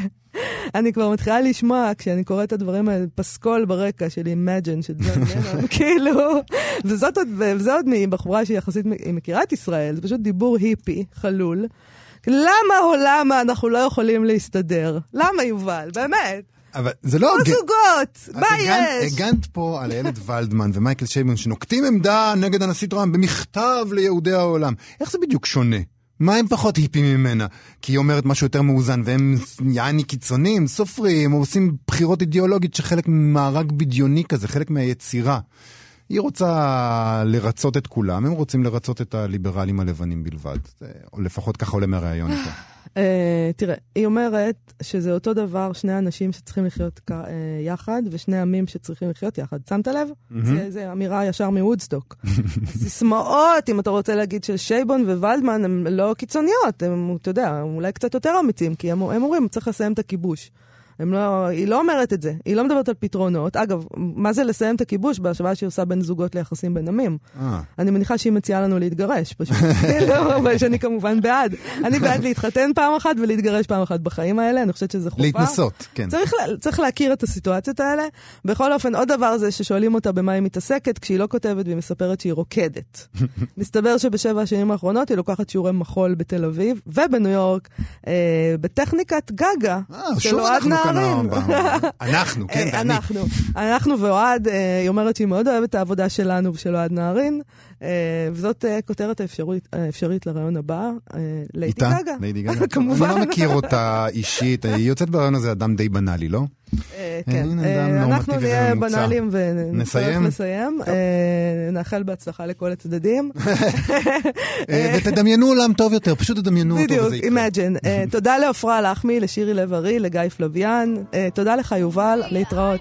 אני כבר מתחילה לשמוע, כשאני קוראת את הדברים האלה, פסקול ברקע של Imagine של ג'ון [LAUGHS] לנון, כאילו, וזאת עוד, וזה עוד מבחורה שיחסית היא מכירה את ישראל, זה פשוט דיבור היפי, חלול. למה או למה אנחנו לא יכולים להסתדר? למה, יובל? באמת. אבל זה לא... כמו. זוגות, מה יש? הגנת פה על איילת ולדמן ומייקל שייבון שנוקטים עמדה נגד הנשיא טראמפ במכתב ליהודי העולם. איך זה בדיוק שונה? מה הם פחות היפים ממנה? כי היא אומרת משהו יותר מאוזן והם יעני קיצונים, סופרים, עושים בחירות אידיאולוגית שחלק ממארג בדיוני כזה, חלק מהיצירה. היא רוצה לרצות את כולם, הם רוצים לרצות את הליברלים הלבנים בלבד. או לפחות ככה עולה מהראיון איתה. [SIGHS] אה, תראה, היא אומרת שזה אותו דבר, שני אנשים שצריכים לחיות אה, יחד, ושני עמים שצריכים לחיות יחד. שמת לב? זה, זה אמירה ישר מוודסטוק. [LAUGHS] סיסמאות, אם אתה רוצה להגיד, של שייבון וולדמן, הן לא קיצוניות, הם, אתה יודע, אולי קצת יותר אמיצים, כי הם, הם אומרים, צריך לסיים את הכיבוש. הם לא, היא לא אומרת את זה, היא לא מדברת על פתרונות. אגב, מה זה לסיים את הכיבוש בהשוואה שהיא עושה בין זוגות ליחסים בין עמים? אה. אני מניחה שהיא מציעה לנו להתגרש, פשוט. לא, [LAUGHS] שאני כמובן בעד. אני בעד להתחתן פעם אחת ולהתגרש פעם אחת בחיים האלה, אני חושבת שזה חובה. להתנסות, כן. צריך, צריך להכיר את הסיטואציות האלה. בכל אופן, עוד דבר זה ששואלים אותה במה היא מתעסקת, כשהיא לא כותבת והיא מספרת שהיא רוקדת. [LAUGHS] מסתבר שבשבע השנים האחרונות היא לוקחת שיעורי מחול בתל אביב ובניו יורק, אה, בטכניקת גגה. אה, שוב אנחנו. נהרין. [LAUGHS] אנחנו, כן, אה, ואני. אנחנו, אנחנו ואוהד, אה, היא אומרת שהיא מאוד אוהבת את העבודה שלנו ושל אוהד נהרין, אה, וזאת כותרת האפשרית לרעיון הבא, ליידי איתה? גגה. ליידי גגה. [LAUGHS] כמובן. אני לא מכיר אותה אישית, היא יוצאת ברעיון הזה אדם די בנאלי, לא? אה, כן, אה, אנחנו נהיה. בנאליים ונצטרך? לסיים. אה, נאחל בהצלחה לכל הצדדים. [LAUGHS] ותדמיינו עולם טוב יותר, פשוט תדמיינו אותו בדיוק, וזה יקרה. Imagine. [LAUGHS] תודה לעפרה לחמי, לשירי לב-ארי, לגיא פלוויאן. תודה לך, יובל, להתראות.